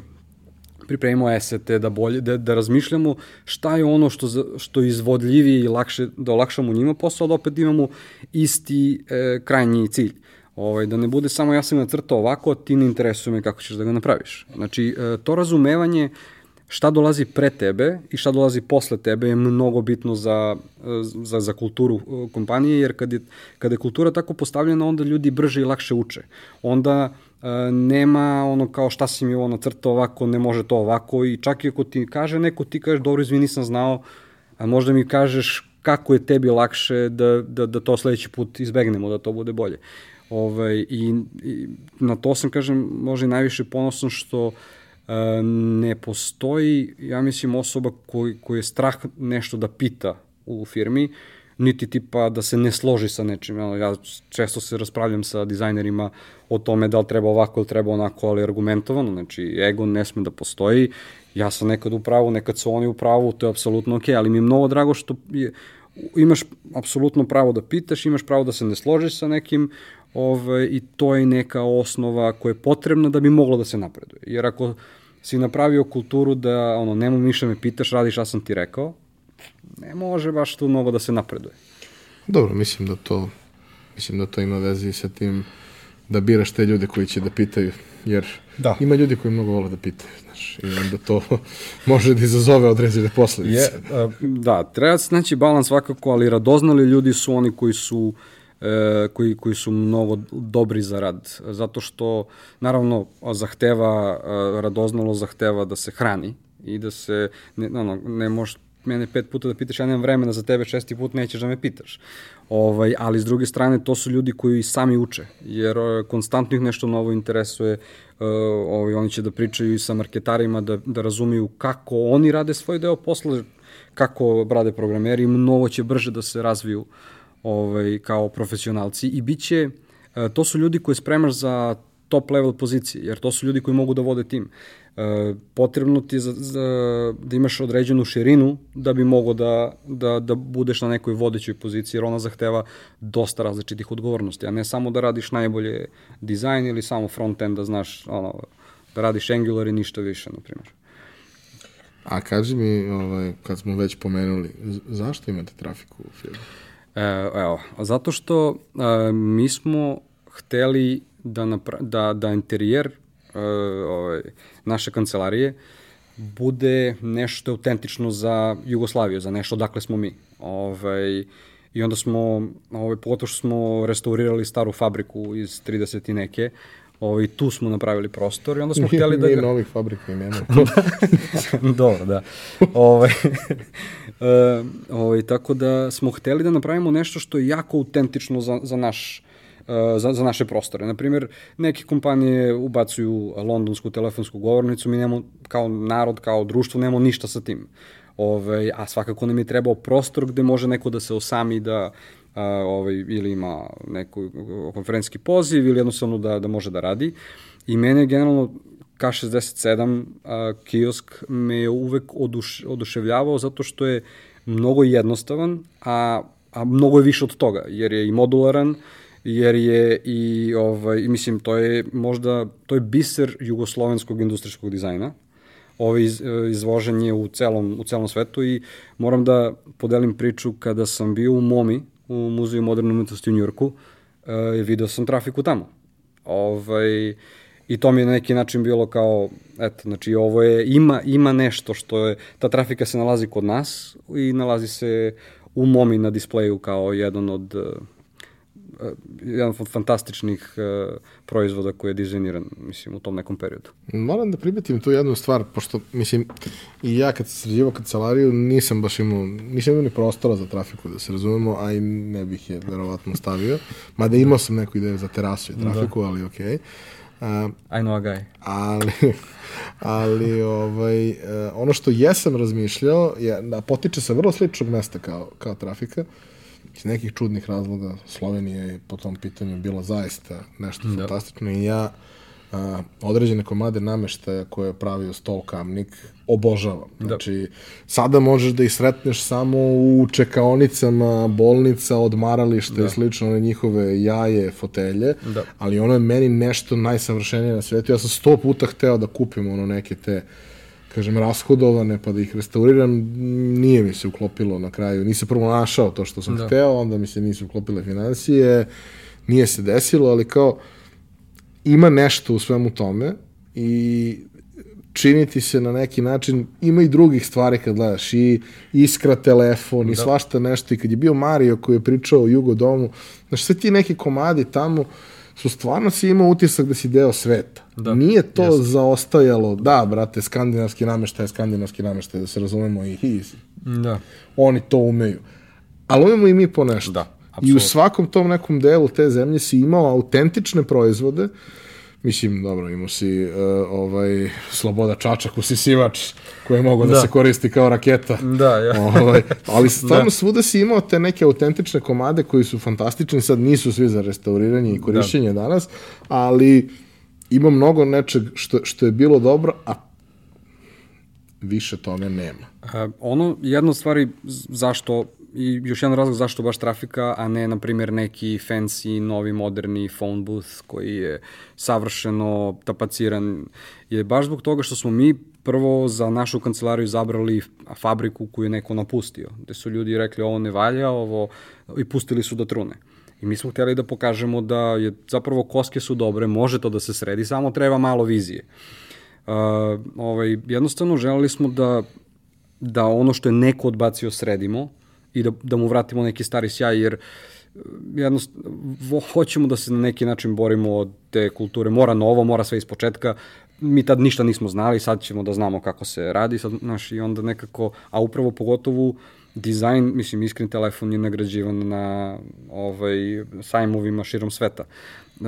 pripremimo esete, da, bolje, da, da razmišljamo šta je ono što, što je izvodljivije i lakše, da olakšamo njima posao, da opet imamo isti e, krajnji cilj. Ovaj, da ne bude samo ja sam nacrtao ovako, ti ne interesuje me kako ćeš da ga napraviš. Znači, e, to razumevanje šta dolazi pre tebe i šta dolazi posle tebe je mnogo bitno za, za, za kulturu e, kompanije, jer kad je, kada je kultura tako postavljena, onda ljudi brže i lakše uče. Onda E, nema ono kao šta si mi ovo nacrtao ovako, ne može to ovako i čak i ako ti kaže neko, ti kažeš dobro izvini nisam znao, a možda mi kažeš kako je tebi lakše da, da, da to sledeći put izbegnemo, da to bude bolje. Ovaj, i, i na to sam, kažem, možda i najviše ponosan što e, ne postoji, ja mislim, osoba koji, koji je strah nešto da pita u firmi, niti tipa da se ne složi sa nečim. Ja često se raspravljam sa dizajnerima o tome da li treba ovako ili treba onako, ali argumentovano, znači ego ne sme da postoji, ja sam nekad u pravu, nekad su oni u pravu, to je apsolutno okej, okay, ali mi je mnogo drago što je, imaš apsolutno pravo da pitaš, imaš pravo da se ne složiš sa nekim, ovaj, i to je neka osnova koja je potrebna da bi moglo da se napreduje. Jer ako si napravio kulturu da ono, nema miša me pitaš, radiš šta sam ti rekao, ne može baš tu mnogo da se napreduje. Dobro, mislim da to mislim da to ima veze sa tim da biraš te ljude koji će da pitaju, jer Da. ima ljudi koji mnogo vole da pitaju, znaš, i onda to (laughs) može da izazove određene posledice. Je, uh, Da, treba se naći balans svakako, ali radoznali ljudi su oni koji su e, koji, koji su mnogo dobri za rad. Zato što, naravno, zahteva, e, radoznalo zahteva da se hrani i da se, ne, ono, ne možeš mene pet puta da pitaš, ja nemam vremena za tebe, šesti put nećeš da me pitaš. Ovaj, ali s druge strane, to su ljudi koji sami uče, jer e, konstantno ih nešto novo interesuje, e, ovaj, oni će da pričaju i sa marketarima, da, da razumiju kako oni rade svoj deo posla, kako rade programeri, mnogo će brže da se razviju ovaj, kao profesionalci i bit će, e, to su ljudi koje spremaš za top level pozicije, jer to su ljudi koji mogu da vode tim. E, potrebno ti je za, za, da imaš određenu širinu da bi mogo da, da, da budeš na nekoj vodećoj poziciji, jer ona zahteva dosta različitih odgovornosti, a ne samo da radiš najbolje dizajn ili samo front-end da znaš ono, da radiš Angular i ništa više, na primjer. A kaži mi, ovaj, kad smo već pomenuli, zašto imate trafiku u firmi? E, evo, zato što e, mi smo hteli da, napra da, da interijer e, ovaj, naše kancelarije bude nešto autentično za Jugoslaviju, za nešto odakle smo mi. Ovaj, I onda smo, ovaj, pogotovo što smo restaurirali staru fabriku iz 30 i neke, ovaj, tu smo napravili prostor i onda smo hteli (laughs) da ga... novih fabrika i nema. (laughs) (laughs) Dobro, da. ovaj, e, ovaj, tako da smo hteli da napravimo nešto što je jako autentično za, za naš e, za, za naše prostore. Naprimjer, neke kompanije ubacuju londonsku telefonsku govornicu, mi nemamo kao narod, kao društvo, nemamo ništa sa tim. Ove, a svakako nam je trebao prostor gde može neko da se osami da ovaj, ili ima neku konferencijski poziv ili jednostavno da, da može da radi. I mene generalno K67 a, kiosk me je uvek oduš, oduševljavao zato što je mnogo jednostavan, a, a mnogo je više od toga, jer je i modularan, jer je i, ovaj, i mislim, to je možda, to je biser jugoslovenskog industrijskog dizajna, ovaj iz, izvožen je u celom, u celom svetu i moram da podelim priču kada sam bio u MOMI, u Muzeju moderne umetnosti u Njurku, e, video sam trafiku tamo. Ovaj, I to mi je na neki način bilo kao, eto, znači ovo je, ima, ima nešto što je, ta trafika se nalazi kod nas i nalazi se u MOMI na displeju kao jedan od uh, jedan od fantastičnih uh, proizvoda koji je dizajniran, mislim, u tom nekom periodu. Moram da primetim tu jednu stvar, pošto, mislim, i ja kad sam sređivao kancelariju, nisam baš imao, nisam imao ni prostora za trafiku, da se razumemo, a i ne bih je verovatno stavio. Mada imao sam neku ideju za terasu i trafiku, da. ali okej. Okay. Uh, I know a guy. ali, ali ovaj, uh, ono što jesam razmišljao, je, da potiče sa vrlo sličnog mesta kao, kao trafika, iz nekih čudnih razloga Slovenija je po tom pitanju bila zaista nešto da. fantastično i ja a, određene komade nameštaja koje je pravio stol kamnik obožavam. Znači, da. sada možeš da ih sretneš samo u čekaonicama, bolnica, odmarališta da. i slično, one njihove jaje, fotelje, da. ali ono je meni nešto najsavršenije na svetu. Ja sam sto puta hteo da kupim ono neke te kažem, rashodovane, pa da ih restauriram, nije mi se uklopilo na kraju. Nisam prvo našao to što sam da. hteo, onda mi se nisu uklopile financije, nije se desilo, ali kao ima nešto u svemu tome i činiti se na neki način, ima i drugih stvari kad gledaš, i iskra telefon, da. i svašta nešto, i kad je bio Mario koji je pričao o Jugodomu, znaš, sve ti neki komadi tamo, su stvarno si imao utisak da si deo sveta. Da, Nije to jasno. zaostajalo, da, brate, skandinavski nameštaj skandinavski nameštaj, da se razumemo i his. Da. Oni to umeju. Ali umemo i mi po nešto. Da, apsolutno. I u svakom tom nekom delu te zemlje si imao autentične proizvode, Mislim, dobro, imao si uh, ovaj, Sloboda Čačak, usisivač, koji je mogao da. da se koristi kao raketa. Da, ja. (laughs) ovaj, ali (laughs) stvarno da. svuda si imao te neke autentične komade koji su fantastični, sad nisu svi za restauriranje i korišćenje da. danas, ali ima mnogo nečeg što, što je bilo dobro, a više toga nema. A, ono, jedna od stvari zašto i još jedan razlog zašto baš trafika, a ne, na primjer, neki fancy, novi, moderni phone booth koji je savršeno tapaciran, je baš zbog toga što smo mi prvo za našu kancelariju zabrali fabriku koju je neko napustio, gde su ljudi rekli ovo ne valja, ovo, i pustili su da trune. I mi smo hteli da pokažemo da je zapravo koske su dobre, može to da se sredi, samo treba malo vizije. Uh, ovaj, jednostavno želeli smo da, da ono što je neko odbacio sredimo i da, da mu vratimo neki stari sjaj, jer jednostavno, hoćemo da se na neki način borimo od te kulture. Mora novo, mora sve iz početka. Mi tad ništa nismo znali, sad ćemo da znamo kako se radi, sad, znaš, i onda nekako, a upravo pogotovo dizajn, mislim, iskren telefon je nagrađivan na ovaj, sajmovima širom sveta. Uh,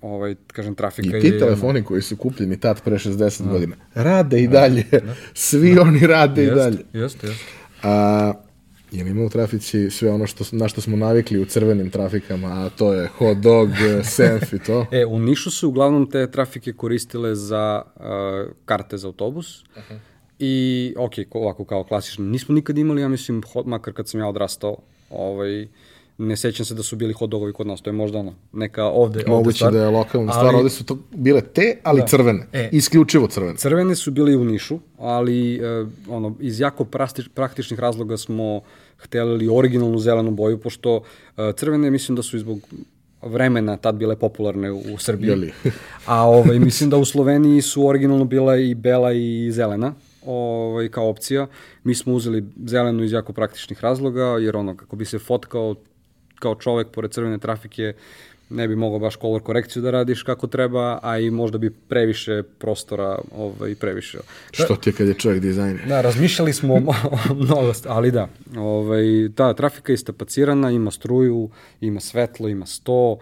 ovaj, kažem, trafika I ti je... telefoni koji su kupljeni tad pre 60 no. godina, rade i dalje. No. (laughs) Svi oni rade jest, i dalje. Jeste, jeste. A, Jer ima u trafici sve ono što, na što smo navikli u crvenim trafikama, a to je hot dog, (laughs) senf i to. E, u Nišu su uglavnom te trafike koristile za uh, karte za autobus. Uh -huh. I, ok, ovako kao klasično, nismo nikad imali, ja mislim, hot, makar kad sam ja odrastao, ovaj, ne sećam se da su bili hot dogovi kod nas, to je možda ono, neka ovde, Moguće ovde stvar. da je lokalna stvar, ali, ovde su to bile te, ali da. crvene, e, isključivo crvene. Crvene su bili u Nišu, ali uh, ono, iz jako praktič, praktičnih razloga smo hteli originalnu zelenu boju, pošto uh, crvene mislim da su izbog vremena tad bile popularne u, u Srbiji. Jeli? (laughs) A ovaj, mislim da u Sloveniji su originalno bila i bela i zelena ovaj, kao opcija. Mi smo uzeli zelenu iz jako praktičnih razloga, jer ono, kako bi se fotkao kao čovek pored crvene trafike, ne bi mogao baš color korekciju da radiš kako treba, a i možda bi previše prostora ovaj, previše. Što ti je kad je čovjek dizajner? Da, razmišljali smo o mnogo, ali da, ovaj, ta trafika je istapacirana, ima struju, ima svetlo, ima sto,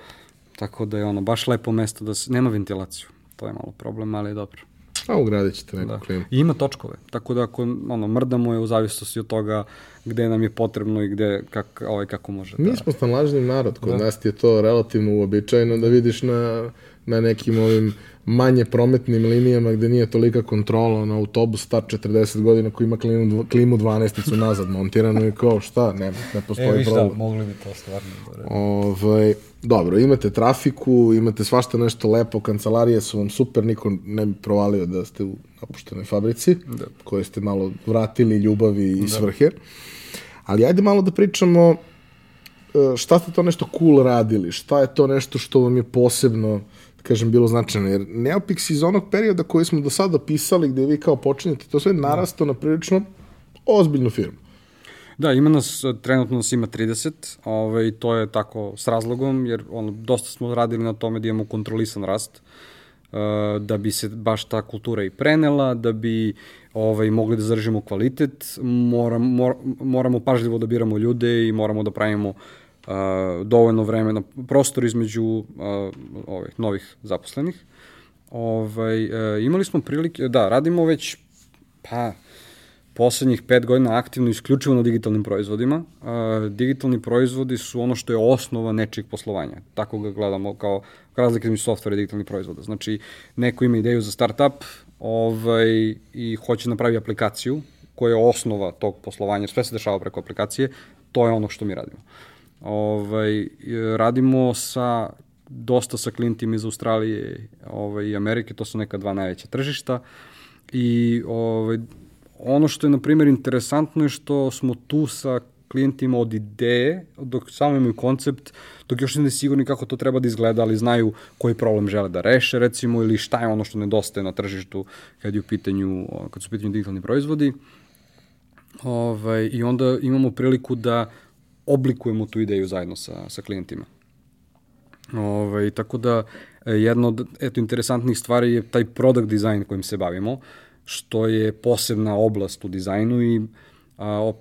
tako da je ono baš lepo mesto da se, nema ventilaciju. To je malo problem, ali je dobro. A ugradit ćete neku da. klimu. I ima točkove, tako da ako ono, mrdamo je u zavisnosti od toga gde nam je potrebno i gde, kak, ovaj, kako može. Mi da... smo snalažni narod, kod da. nas ti je to relativno uobičajeno da vidiš na, na nekim ovim manje prometnim linijama gde nije tolika kontrola na autobus star 40 godina koji ima klimu, klimu 12 nazad montirano i kao šta, ne, ne postoji e, problem. Da, mogli bi to stvarno. Ovaj, dobro, imate trafiku, imate svašta nešto lepo, kancelarije su vam super, niko ne bi provalio da ste u napuštenoj fabrici, da. koje ste malo vratili ljubavi i da. svrhe. Ali ajde malo da pričamo e, šta ste to nešto cool radili, šta je to nešto što vam je posebno kažem, bilo značajno. Jer Neopix iz onog perioda koji smo do sada pisali, gde vi kao počinjete, to sve narasto na prilično ozbiljnu firmu. Da, ima nas, trenutno nas ima 30, ovaj, to je tako s razlogom, jer ono, dosta smo radili na tome da imamo kontrolisan rast, uh, da bi se baš ta kultura i prenela, da bi ovaj, mogli da zadržimo kvalitet, moram, mor, moramo pažljivo da biramo ljude i moramo da pravimo uh, uh, dovoljno vremena, prostor između uh, ovaj, novih zaposlenih. Ovaj, uh, imali smo prilike, da, radimo već, pa, poslednjih pet godina aktivno isključivo na digitalnim proizvodima. Uh, digitalni proizvodi su ono što je osnova nečijeg poslovanja. Tako ga gledamo kao razlike između softvera i digitalnih proizvoda. Znači, neko ima ideju za startup ovaj, i hoće napravi aplikaciju koja je osnova tog poslovanja, sve se dešava preko aplikacije, to je ono što mi radimo. Uh, Ovaj, radimo sa dosta sa klijentima iz Australije ovaj, i Amerike, to su neka dva najveća tržišta i ovaj, ono što je, na primjer, interesantno je što smo tu sa klijentima od ideje, dok samo imaju koncept, dok još ne sigurni kako to treba da izgleda, ali znaju koji problem žele da reše, recimo, ili šta je ono što nedostaje na tržištu kad, je u pitanju, kad su u pitanju digitalni proizvodi. Ovaj, I onda imamo priliku da oblikujemo tu ideju zajedno sa, sa klijentima. Ove, ovaj, tako da, e, jedno od eto, interesantnih stvari je taj product design kojim se bavimo, što je posebna oblast u dizajnu i a,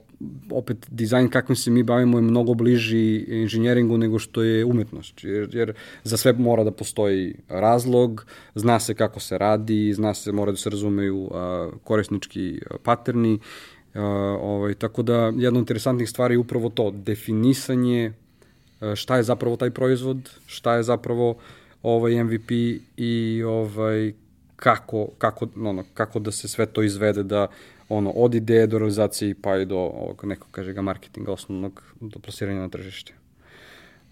opet dizajn kakvim se mi bavimo je mnogo bliži inženjeringu nego što je umetnost, jer, jer za sve mora da postoji razlog, zna se kako se radi, zna se, mora da se razumeju a, korisnički paterni ovaj, tako da, jedna od interesantnih stvari je upravo to, definisanje uh, šta je zapravo taj proizvod, šta je zapravo ovaj MVP i ovaj kako, kako, ono, kako da se sve to izvede da ono, od ideje do realizacije pa i do ovog, neko kaže ga marketinga osnovnog do plasiranja na tržište.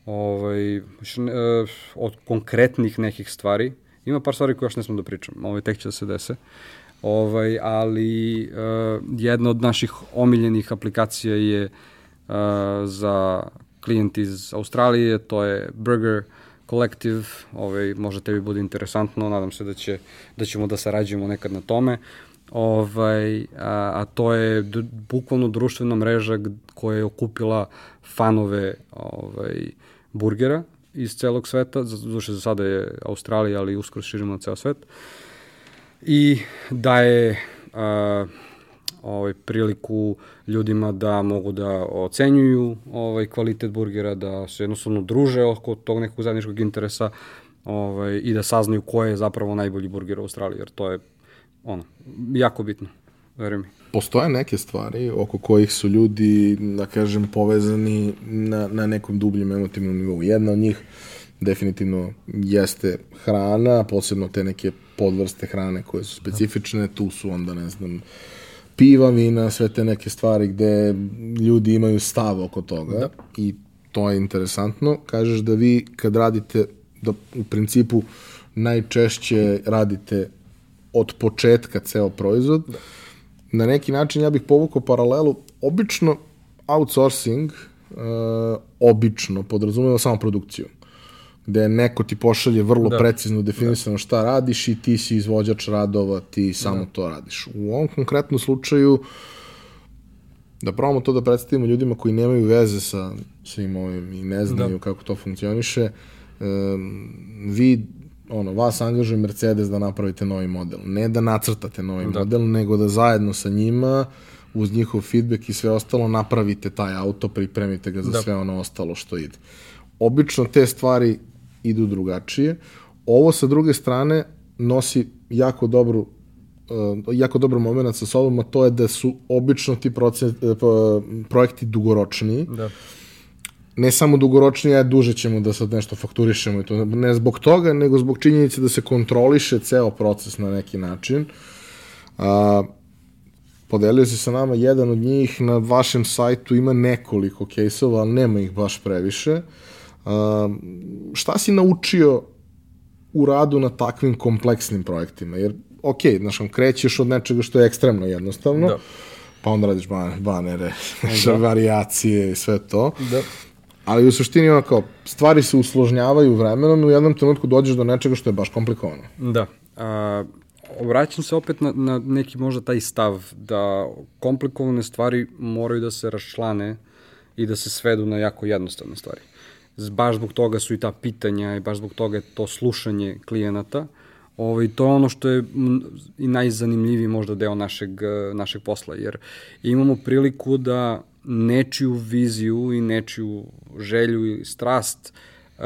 Ovaj, uh, od konkretnih nekih stvari, ima par stvari koje još ne smem da pričam, ovaj, tek će da se dese. Uh, Ovaj, ali uh, jedna od naših omiljenih aplikacija je uh, za klijent iz Australije, to je Burger Collective, ovaj, možda tebi bude interesantno, nadam se da, će, da ćemo da sarađujemo nekad na tome. Ovaj, a, a to je bukvalno društvena mreža koja je okupila fanove ovaj, burgera iz celog sveta, zaduše za sada je Australija, ali uskoro širimo na ceo svet. I daje a, ovaj, priliku ljudima da mogu da ocenjuju ovaj, kvalitet burgera, da se jednostavno druže oko tog nekog zajedničkog interesa ovaj, i da saznaju ko je zapravo najbolji burger u Australiji, jer to je ono, jako bitno, verujem. Postoje neke stvari oko kojih su ljudi, da kažem, povezani na, na nekom dubljem emotivnom nivou. Jedna od njih definitivno jeste hrana, posebno te neke podvrste hrane koje su specifične, tu su onda, ne znam, piva, vina, sve te neke stvari gde ljudi imaju stav oko toga da. i to je interesantno. Kažeš da vi kad radite, da u principu najčešće radite od početka ceo proizvod, da. na neki način ja bih povukao paralelu, obično outsourcing uh, obično podrazumeva samo produkciju gde neko ti pošalje vrlo da. precizno definisano da. šta radiš i ti si izvođač radova, ti samo da. to radiš. U ovom konkretnom slučaju da probamo to da predstavimo ljudima koji nemaju veze sa svim ovim i ne znaju da. kako to funkcioniše, um, vi ono, vas angažuje Mercedes da napravite novi model. Ne da nacrtate novi da. model, nego da zajedno sa njima uz njihov feedback i sve ostalo napravite taj auto, pripremite ga za da. sve ono ostalo što ide. Obično te stvari idu drugačije. Ovo sa druge strane nosi jako dobru uh, jako dobar moment sa sobom, a to je da su obično ti procent, uh, projekti dugoročniji. Da. Ne samo dugoročnije, a duže ćemo da sad nešto fakturišemo i to. Ne zbog toga, nego zbog činjenice da se kontroliše ceo proces na neki način. A, podelio se sa nama jedan od njih, na vašem sajtu ima nekoliko kejsova, ali nema ih baš previše. Uh, šta si naučio u radu na takvim kompleksnim projektima? Jer, ok, znaš, krećeš od nečega što je ekstremno jednostavno, da. pa onda radiš banere, da. (laughs) varijacije i sve to. Da. Ali u suštini ono kao, stvari se usložnjavaju vremenom i u jednom trenutku dođeš do nečega što je baš komplikovano. Da. A, obraćam se opet na, na neki možda taj stav da komplikovane stvari moraju da se raščlane i da se svedu na jako jednostavne stvari baš zbog toga su i ta pitanja i baš zbog toga je to slušanje klijenata. Ovaj, to je ono što je i najzanimljiviji možda deo našeg, našeg posla, jer imamo priliku da nečiju viziju i nečiju želju i strast uh,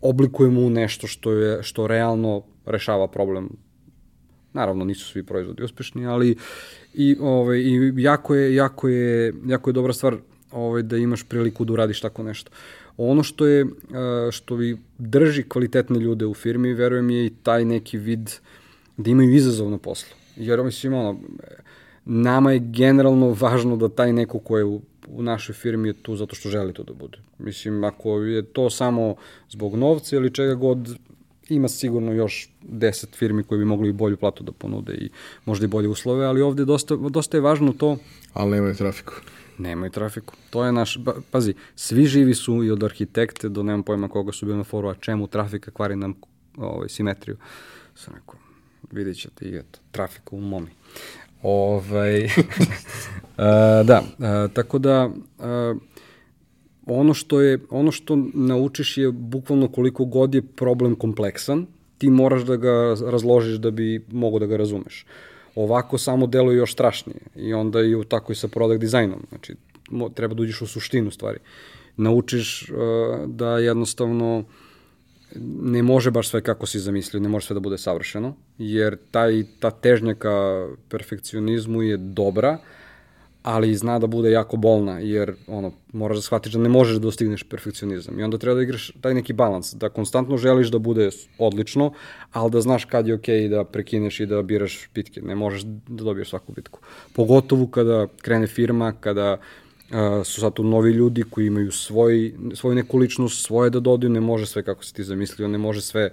oblikujemo u nešto što, je, što realno rešava problem. Naravno, nisu svi proizvodi uspešni, ali i, ovaj, i jako, je, jako, je, jako je dobra stvar ovaj, da imaš priliku da uradiš tako nešto. Uh, Ono što je, što vi drži kvalitetne ljude u firmi, verujem je i taj neki vid da imaju izazov na poslu. Jer mislim, ono, nama je generalno važno da taj neko ko je u, u našoj firmi je tu zato što želi to da bude. Mislim, ako je to samo zbog novca ili čega god, ima sigurno još 10 firmi koje bi mogli i bolju platu da ponude i možda i bolje uslove, ali ovde dosta, dosta je važno to. Ali nemaju trafiku. Nemaju trafiku. To je naš, pazi, svi živi su i od arhitekte do nemam pojma koga su bili na foru, a čemu trafika kvari nam ovaj, simetriju. Sam rekao, vidjet ćete i eto, trafika u momi. Ovaj, a, (laughs) da, a, tako da a, ono što je ono što naučiš je bukvalno koliko god je problem kompleksan, ti moraš da ga razložiš da bi mogo da ga razumeš. Ovako samo deluje još strašnije i onda i u tako i sa product dizajnom. Znači, treba da uđeš u suštinu stvari. Naučiš uh, da jednostavno ne može baš sve kako si zamislio, ne može sve da bude savršeno, jer taj, ta težnja ka perfekcionizmu je dobra, ali zna da bude jako bolna, jer ono, moraš da shvatiš da ne možeš da dostigneš perfekcionizam. I onda treba da igraš taj neki balans, da konstantno želiš da bude odlično, ali da znaš kad je okej okay da prekineš i da biraš bitke. Ne možeš da dobiješ svaku bitku. Pogotovo kada krene firma, kada uh, su sad tu novi ljudi koji imaju svoj, svoju neku ličnost, svoje da dodaju, ne može sve kako si ti zamislio, ne može sve,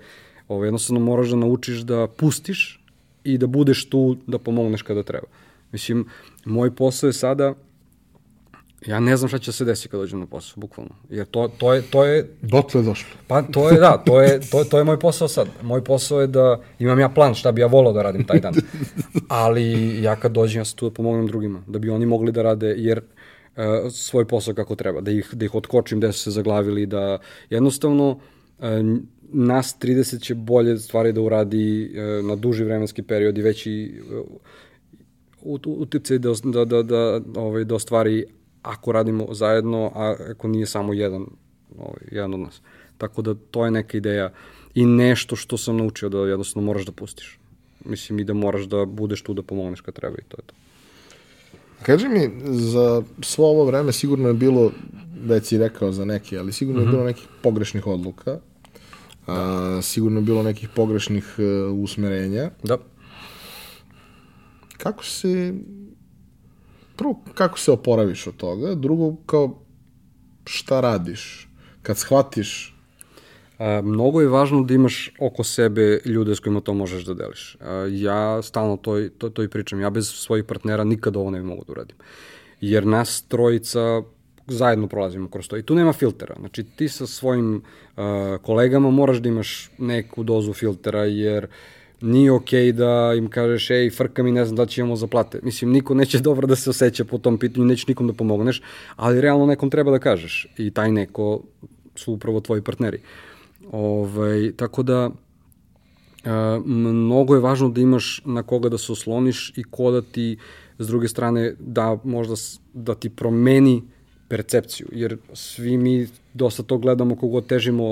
ovo, jednostavno moraš da naučiš da pustiš i da budeš tu da pomogneš kada treba. Mislim, moj posao je sada ja ne znam šta će se desiti kad dođem na posao, bukvalno. Jer to, to je, to je, Dotle došlo. pa to je, da, to je, to, to je moj posao sad. Moj posao je da imam ja plan šta bi ja volao da radim taj dan. Ali ja kad dođem, ja sam tu da pomognem drugima, da bi oni mogli da rade, jer uh, svoj posao kako treba, da ih, da ih otkočim gde su se zaglavili, da jednostavno uh, nas 30 će bolje stvari da uradi uh, na duži vremenski period i veći uh, uticaj da, da, da, da, ovaj, da ostvari ako radimo zajedno, a ako nije samo jedan, ovaj, jedan od nas. Tako da to je neka ideja i nešto što sam naučio da jednostavno moraš da pustiš. Mislim i da moraš da budeš tu da pomogneš kad treba i to je to. Kaži mi, za svo ovo vreme sigurno je bilo, već si rekao za neke, ali sigurno mm -hmm. je bilo nekih pogrešnih odluka, a, sigurno je bilo nekih pogrešnih uh, usmerenja. Da. Kako se, prvo, kako se oporaviš od toga, drugo, kao, šta radiš? Kad shvatiš A, mnogo je važno da imaš oko sebe ljude s kojima to možeš da deliš. A, ja stalno to, to, to i pričam. Ja bez svojih partnera nikada ovo ne bi mogu da uradim. Jer nas trojica zajedno prolazimo kroz to. I tu nema filtera. Znači ti sa svojim uh, kolegama moraš da imaš neku dozu filtera jer nije okej okay da im kažeš ej, frka mi, ne znam da će imamo za plate. Mislim, niko neće (laughs) dobro da se osjeća po tom pitanju, neće nikom da pomogneš, ali realno nekom treba da kažeš. I taj neko su upravo tvoji partneri. Uh, Ovaj, tako da, a, mnogo je važno da imaš na koga da se osloniš i ko da ti, s druge strane, da možda da ti promeni percepciju, jer svi mi dosta to gledamo kogo težimo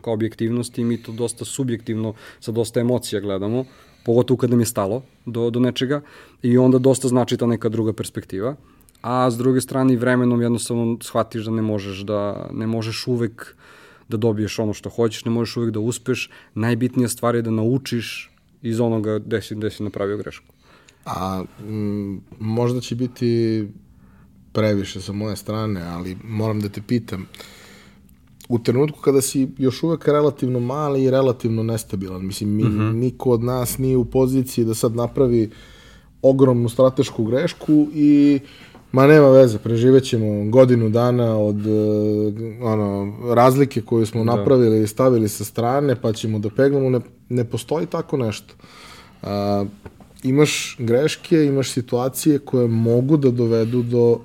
ka objektivnosti, mi to dosta subjektivno, sa dosta emocija gledamo, pogotovo kad nam je stalo do, do nečega i onda dosta znači ta neka druga perspektiva, a s druge strane vremenom jednostavno shvatiš da ne možeš da ne možeš uvek da dobiješ ono što hoćeš, ne možeš uvek da uspeš. Najbitnija stvar je da naučiš iz onoga gde si, gde si napravio grešku. A m, možda će biti previše sa moje strane, ali moram da te pitam, u trenutku kada si još uvek relativno mali i relativno nestabilan, mislim, mi, mm -hmm. niko od nas nije u poziciji da sad napravi ogromnu stratešku grešku i uh, Ma nema veze, preživet ćemo godinu dana od uh, ono, razlike koju smo da. napravili i stavili sa strane, pa ćemo da peglamo. Ne, ne postoji tako nešto. Uh, imaš greške, imaš situacije koje mogu da dovedu do,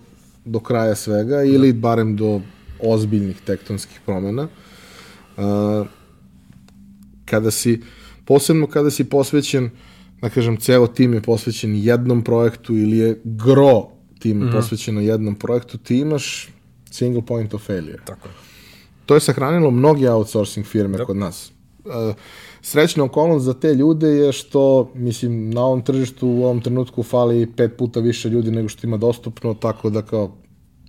do kraja svega ili da. barem do ozbiljnih tektonskih promena. Uh, kada si, posebno kada si posvećen, da kažem, ceo tim je posvećen jednom projektu ili je gro tim mm -hmm. posvećeno jednom projektu, ti imaš single point of failure. Tako je. To je sahranilo mnogi outsourcing firme da. kod nas. Uh, srećna okolnost za te ljude je što, mislim, na ovom tržištu u ovom trenutku fali pet puta više ljudi nego što ima dostupno, tako da kao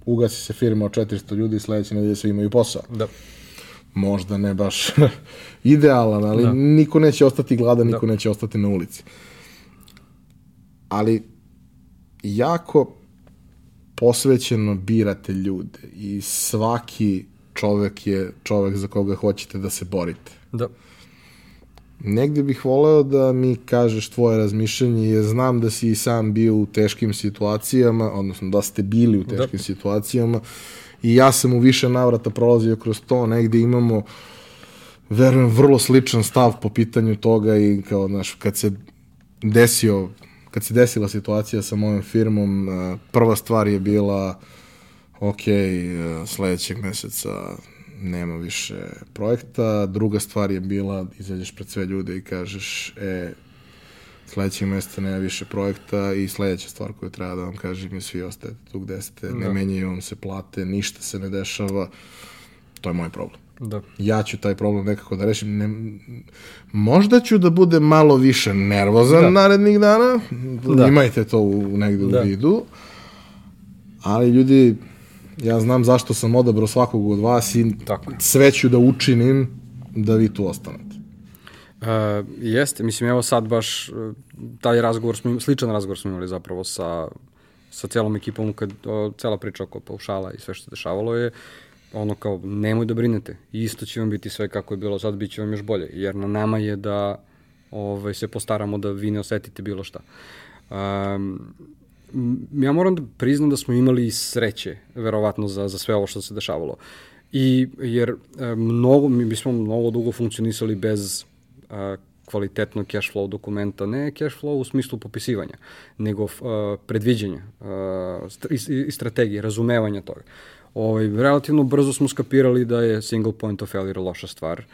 ugasi se firma od 400 ljudi i sledeće nedelje svi imaju posao. Da. Možda ne baš (laughs) idealan, ali da. niko neće ostati gladan, niko da. neće ostati na ulici. Ali jako posvećeno birate ljude i svaki čovek je čovek za koga hoćete da se borite. Da. Negde bih voleo da mi kažeš tvoje razmišljanje, jer znam da si i sam bio u teškim situacijama, odnosno da ste bili u da. teškim da. situacijama i ja sam u više navrata prolazio kroz to, negde imamo verujem vrlo sličan stav po pitanju toga i kao, znaš, kad se desio kad se desila situacija sa mojom firmom, e, prva stvar je bila ok, e, sledećeg meseca nema više projekta, druga stvar je bila izađeš pred sve ljude i kažeš e, sledećeg meseca nema više projekta i sledeća stvar koju treba da vam kažem je svi ostajete tu gde ste, da. ne menjaju vam se plate, ništa se ne dešava, to je moj problem. Da. Ja ću taj problem nekako da rešim. Ne, možda ću da budem malo više nervozan da. narednih dana. Da. Imajte to u, negde da. u vidu. Ali ljudi, ja znam zašto sam odabrao svakog od vas i Tako. sve ću da učinim da vi tu ostanete. Uh, jeste, mislim, evo sad baš e, taj razgovor, smo, sličan razgovor smo imali zapravo sa, sa celom ekipom, kad o, cela priča oko paušala i sve što se dešavalo je, ono kao, nemoj da brinete, isto će vam biti sve kako je bilo sad, bit će vam još bolje, jer na nama je da ovaj, se postaramo da vi ne osetite bilo šta. Um, ja moram da priznam da smo imali sreće, verovatno, za, za sve ovo što se dešavalo. I, jer e, mnogo, mi, mi smo mnogo dugo funkcionisali bez a, kvalitetnog cash flow dokumenta, ne cash flow u smislu popisivanja, nego uh, predviđanja uh, i, i strategije, razumevanja toga. Ovaj, relativno brzo smo skapirali da je single point of failure loša stvar. Uh,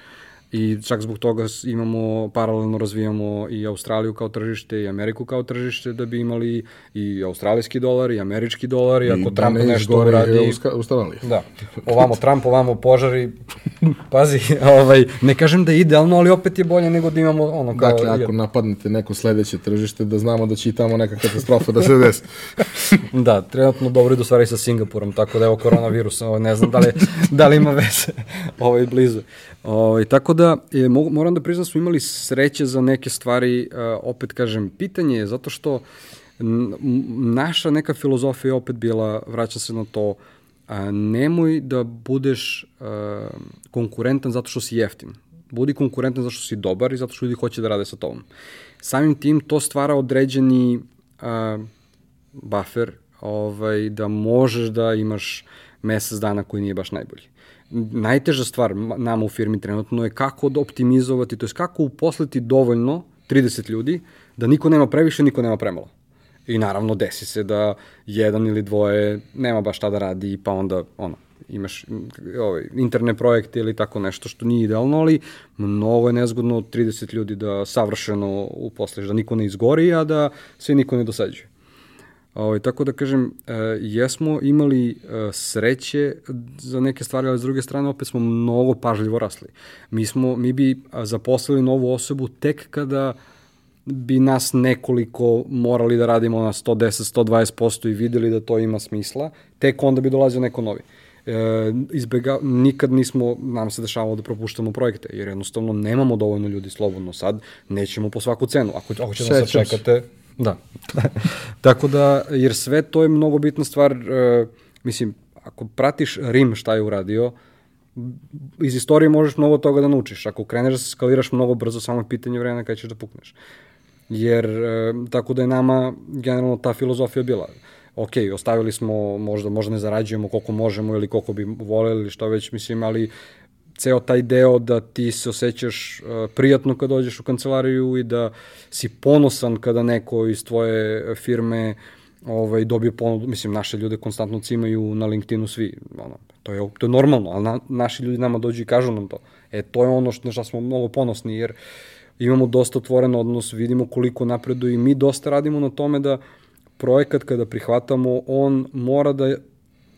i čak zbog toga imamo, paralelno razvijamo i Australiju kao tržište i Ameriku kao tržište da bi imali i australijski dolar i američki dolar i, I ako Trump nešto uradi... I Australiji. Da. Ovamo Trump, ovamo požari. Pazi, (laughs) ovaj, ne kažem da je idealno, ali opet je bolje nego da imamo ono kao... Dakle, ako napadnete neko sledeće tržište, da znamo da će i tamo neka katastrofa da se desi. (laughs) da, trenutno dobro idu stvari sa Singapurom, tako da evo koronavirus, ovaj, ne znam da li, da li ima veze ovaj, blizu. Ovaj, tako da, je, moram da priznam, da smo imali sreće za neke stvari, uh, opet kažem, pitanje je zato što naša neka filozofija je opet bila, vraća se na to, a, nemoj da budeš a, konkurentan zato što si jeftin. Budi konkurentan zato što si dobar i zato što ljudi hoće da rade sa tobom. Samim tim to stvara određeni a, buffer ovaj, da možeš da imaš mesec dana koji nije baš najbolji najteža stvar nama u firmi trenutno je kako da optimizovati, to je kako uposliti dovoljno 30 ljudi da niko nema previše, niko nema premalo. I naravno desi se da jedan ili dvoje nema baš šta da radi pa onda ono, imaš ovaj, interne projekte ili tako nešto što nije idealno, ali mnogo je nezgodno 30 ljudi da savršeno uposliš, da niko ne izgori, a da sve niko ne dosađuje. Ovaj, tako da kažem, e, jesmo imali e, sreće za neke stvari, ali s druge strane opet smo mnogo pažljivo rasli. Mi, smo, mi bi zaposlili novu osobu tek kada bi nas nekoliko morali da radimo na 110-120% i videli da to ima smisla, tek onda bi dolazio neko novi. E, izbega, nikad nismo, nam se dešavalo da propuštamo projekte, jer jednostavno nemamo dovoljno ljudi slobodno sad, nećemo po svaku cenu. Ako, ako ćemo sad čekate, Da. (laughs) Tako da, jer sve to je mnogo bitna stvar, uh, mislim, ako pratiš Rim šta je uradio, iz istorije možeš mnogo toga da naučiš. Ako kreneš da se skaliraš mnogo brzo, samo je pitanje vremena kada ćeš da pukneš. Jer, uh, tako da je nama generalno ta filozofija bila ok, ostavili smo, možda, možda ne zarađujemo koliko možemo ili koliko bi voleli što već, mislim, ali ceo taj deo da ti se osjećaš uh, prijatno kad dođeš u kancelariju i da si ponosan kada neko iz tvoje firme ovaj, dobije ponudu, mislim, naše ljude konstantno cimaju na LinkedInu svi, ono, to je, to je normalno, ali na, naši ljudi nama dođu i kažu nam to. E, to je ono što, što smo mnogo ponosni, jer imamo dosta otvoren odnos, vidimo koliko napreduje i mi dosta radimo na tome da projekat kada prihvatamo, on mora da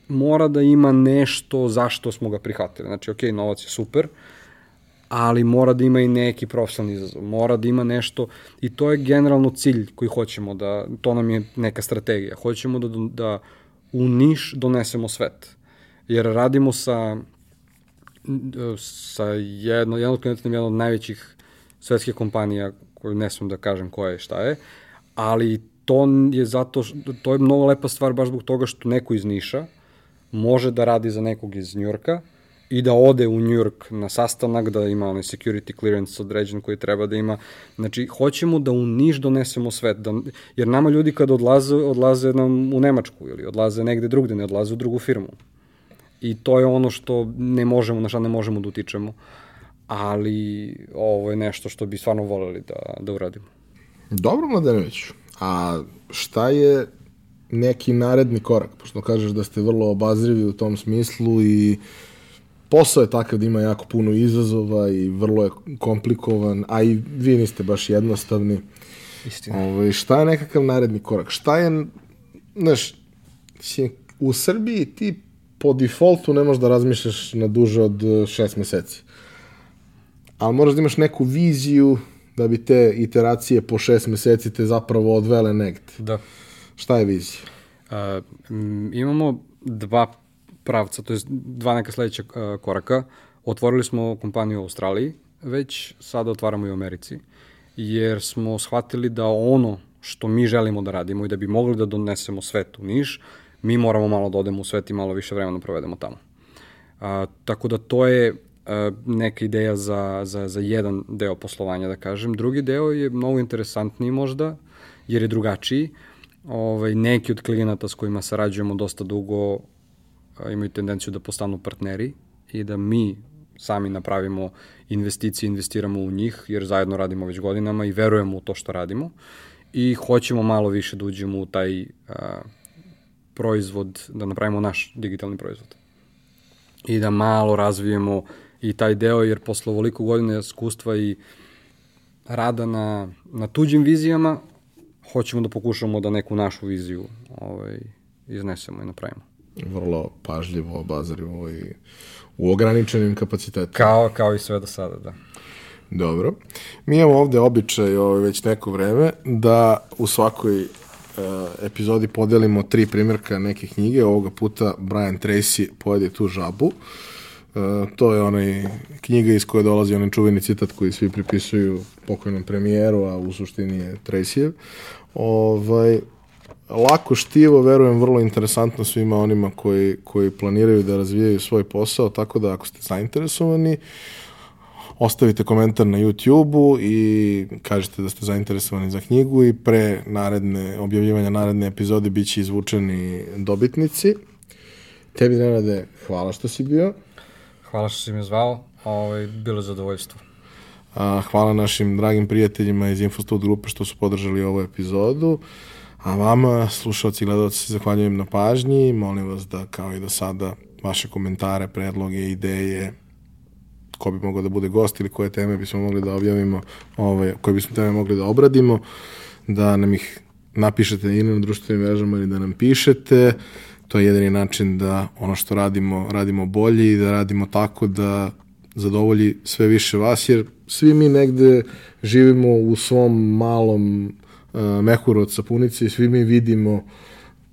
mora da ima nešto zašto smo ga prihvatili. Znači, ok, novac je super, ali mora da ima i neki profesionalni izazov, mora da ima nešto i to je generalno cilj koji hoćemo da, to nam je neka strategija, hoćemo da, da u Niš donesemo svet, jer radimo sa sa jedno, jedno od jedna od najvećih svetskih kompanija koju ne smem da kažem koja je šta je, ali to je zato, to je mnogo lepa stvar baš zbog toga što neko iz Niša, može da radi za nekog iz Njurka i da ode u Njurk na sastanak, da ima onaj security clearance određen koji treba da ima. Znači, hoćemo da u Niš donesemo svet, da, jer nama ljudi kad odlaze, odlaze nam u Nemačku ili odlaze negde drugde, ne odlaze u drugu firmu. I to je ono što ne možemo, na šta ne možemo da utičemo. Ali ovo je nešto što bi stvarno voleli da, da uradimo. Dobro, Mladenović. A šta je neki naredni korak, pošto kažeš da ste vrlo obazrivi u tom smislu i posao je takav da ima jako puno izazova i vrlo je komplikovan, a i vi niste baš jednostavni. Istina. Ove, ovaj, šta je nekakav naredni korak? Šta je, znaš, u Srbiji ti po defaultu ne možeš da razmišljaš na duže od e, šest meseci. Ali moraš da imaš neku viziju da bi te iteracije po šest meseci te zapravo odvele negde. Da. Šta je vizija? Uh, imamo dva pravca, to je dva neka sledeća uh, koraka. Otvorili smo kompaniju u Australiji, već sada otvaramo i u Americi, jer smo shvatili da ono što mi želimo da radimo i da bi mogli da donesemo svet u Niš, mi moramo malo da odemo u svet i malo više vremena provedemo tamo. A, tako da to je a, neka ideja za, za, za jedan deo poslovanja, da kažem. Drugi deo je mnogo interesantniji možda, jer je drugačiji ovaj, neki od klijenata s kojima sarađujemo dosta dugo imaju tendenciju da postanu partneri i da mi sami napravimo investicije, investiramo u njih, jer zajedno radimo već godinama i verujemo u to što radimo i hoćemo malo više da uđemo u taj a, proizvod, da napravimo naš digitalni proizvod. I da malo razvijemo i taj deo, jer posle ovoliko godine iskustva i rada na, na tuđim vizijama, hoćemo da pokušamo da neku našu viziju ovaj, iznesemo i napravimo. Vrlo pažljivo, obazrivo i u ograničenim kapacitetima. Kao, kao i sve do sada, da. Dobro. Mi imamo ovde običaj ovaj, već neko vreme da u svakoj uh, epizodi podelimo tri primjerka neke knjige. Ovoga puta Brian Tracy pojede tu žabu. Uh, to je onaj knjiga iz koje dolazi onaj čuveni citat koji svi pripisuju pokojnom premijeru, a u suštini je Tracyjev. Ovaj, lako štivo, verujem, vrlo interesantno svima onima koji, koji planiraju da razvijaju svoj posao, tako da ako ste zainteresovani, ostavite komentar na YouTube-u i kažete da ste zainteresovani za knjigu i pre naredne, objavljivanja naredne epizode bit će izvučeni dobitnici. Tebi, Nenade, hvala što si bio. Hvala što si me zvao, ovaj, bilo je zadovoljstvo. A, hvala našim dragim prijateljima iz Infostud grupe što su podržali ovu epizodu. A vama, slušalci i gledalci, zahvaljujem na pažnji. Molim vas da, kao i do sada, vaše komentare, predloge, ideje, ko bi mogao da bude gost ili koje teme bismo mogli da objavimo, ovaj, koje bismo teme mogli da obradimo, da nam ih napišete ili na društvenim mrežama ili da nam pišete. To je jedini način da ono što radimo, radimo bolje i da radimo tako da zadovolji sve više vas, jer svi mi negde živimo u svom malom uh, mehuru od sapunice i svi mi vidimo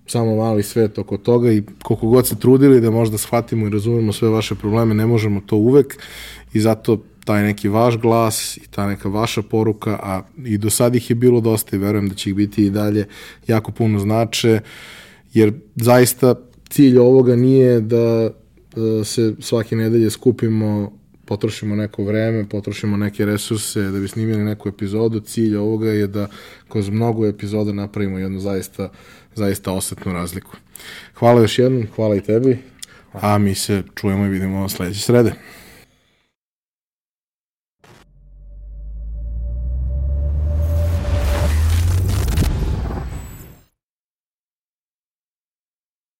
samo mali svet oko toga i koliko god se trudili da možda shvatimo i razumemo sve vaše probleme, ne možemo to uvek i zato taj neki vaš glas i ta neka vaša poruka, a i do sad ih je bilo dosta i verujem da će ih biti i dalje jako puno znače, jer zaista cilj ovoga nije da uh, se svake nedelje skupimo potrošimo neko vreme, potrošimo neke resurse da bi snimili neku epizodu. Cilj ovoga je da kroz mnogo epizoda napravimo jednu zaista, zaista osetnu razliku. Hvala još jednom, hvala i tebi, a mi se čujemo i vidimo sledeće srede.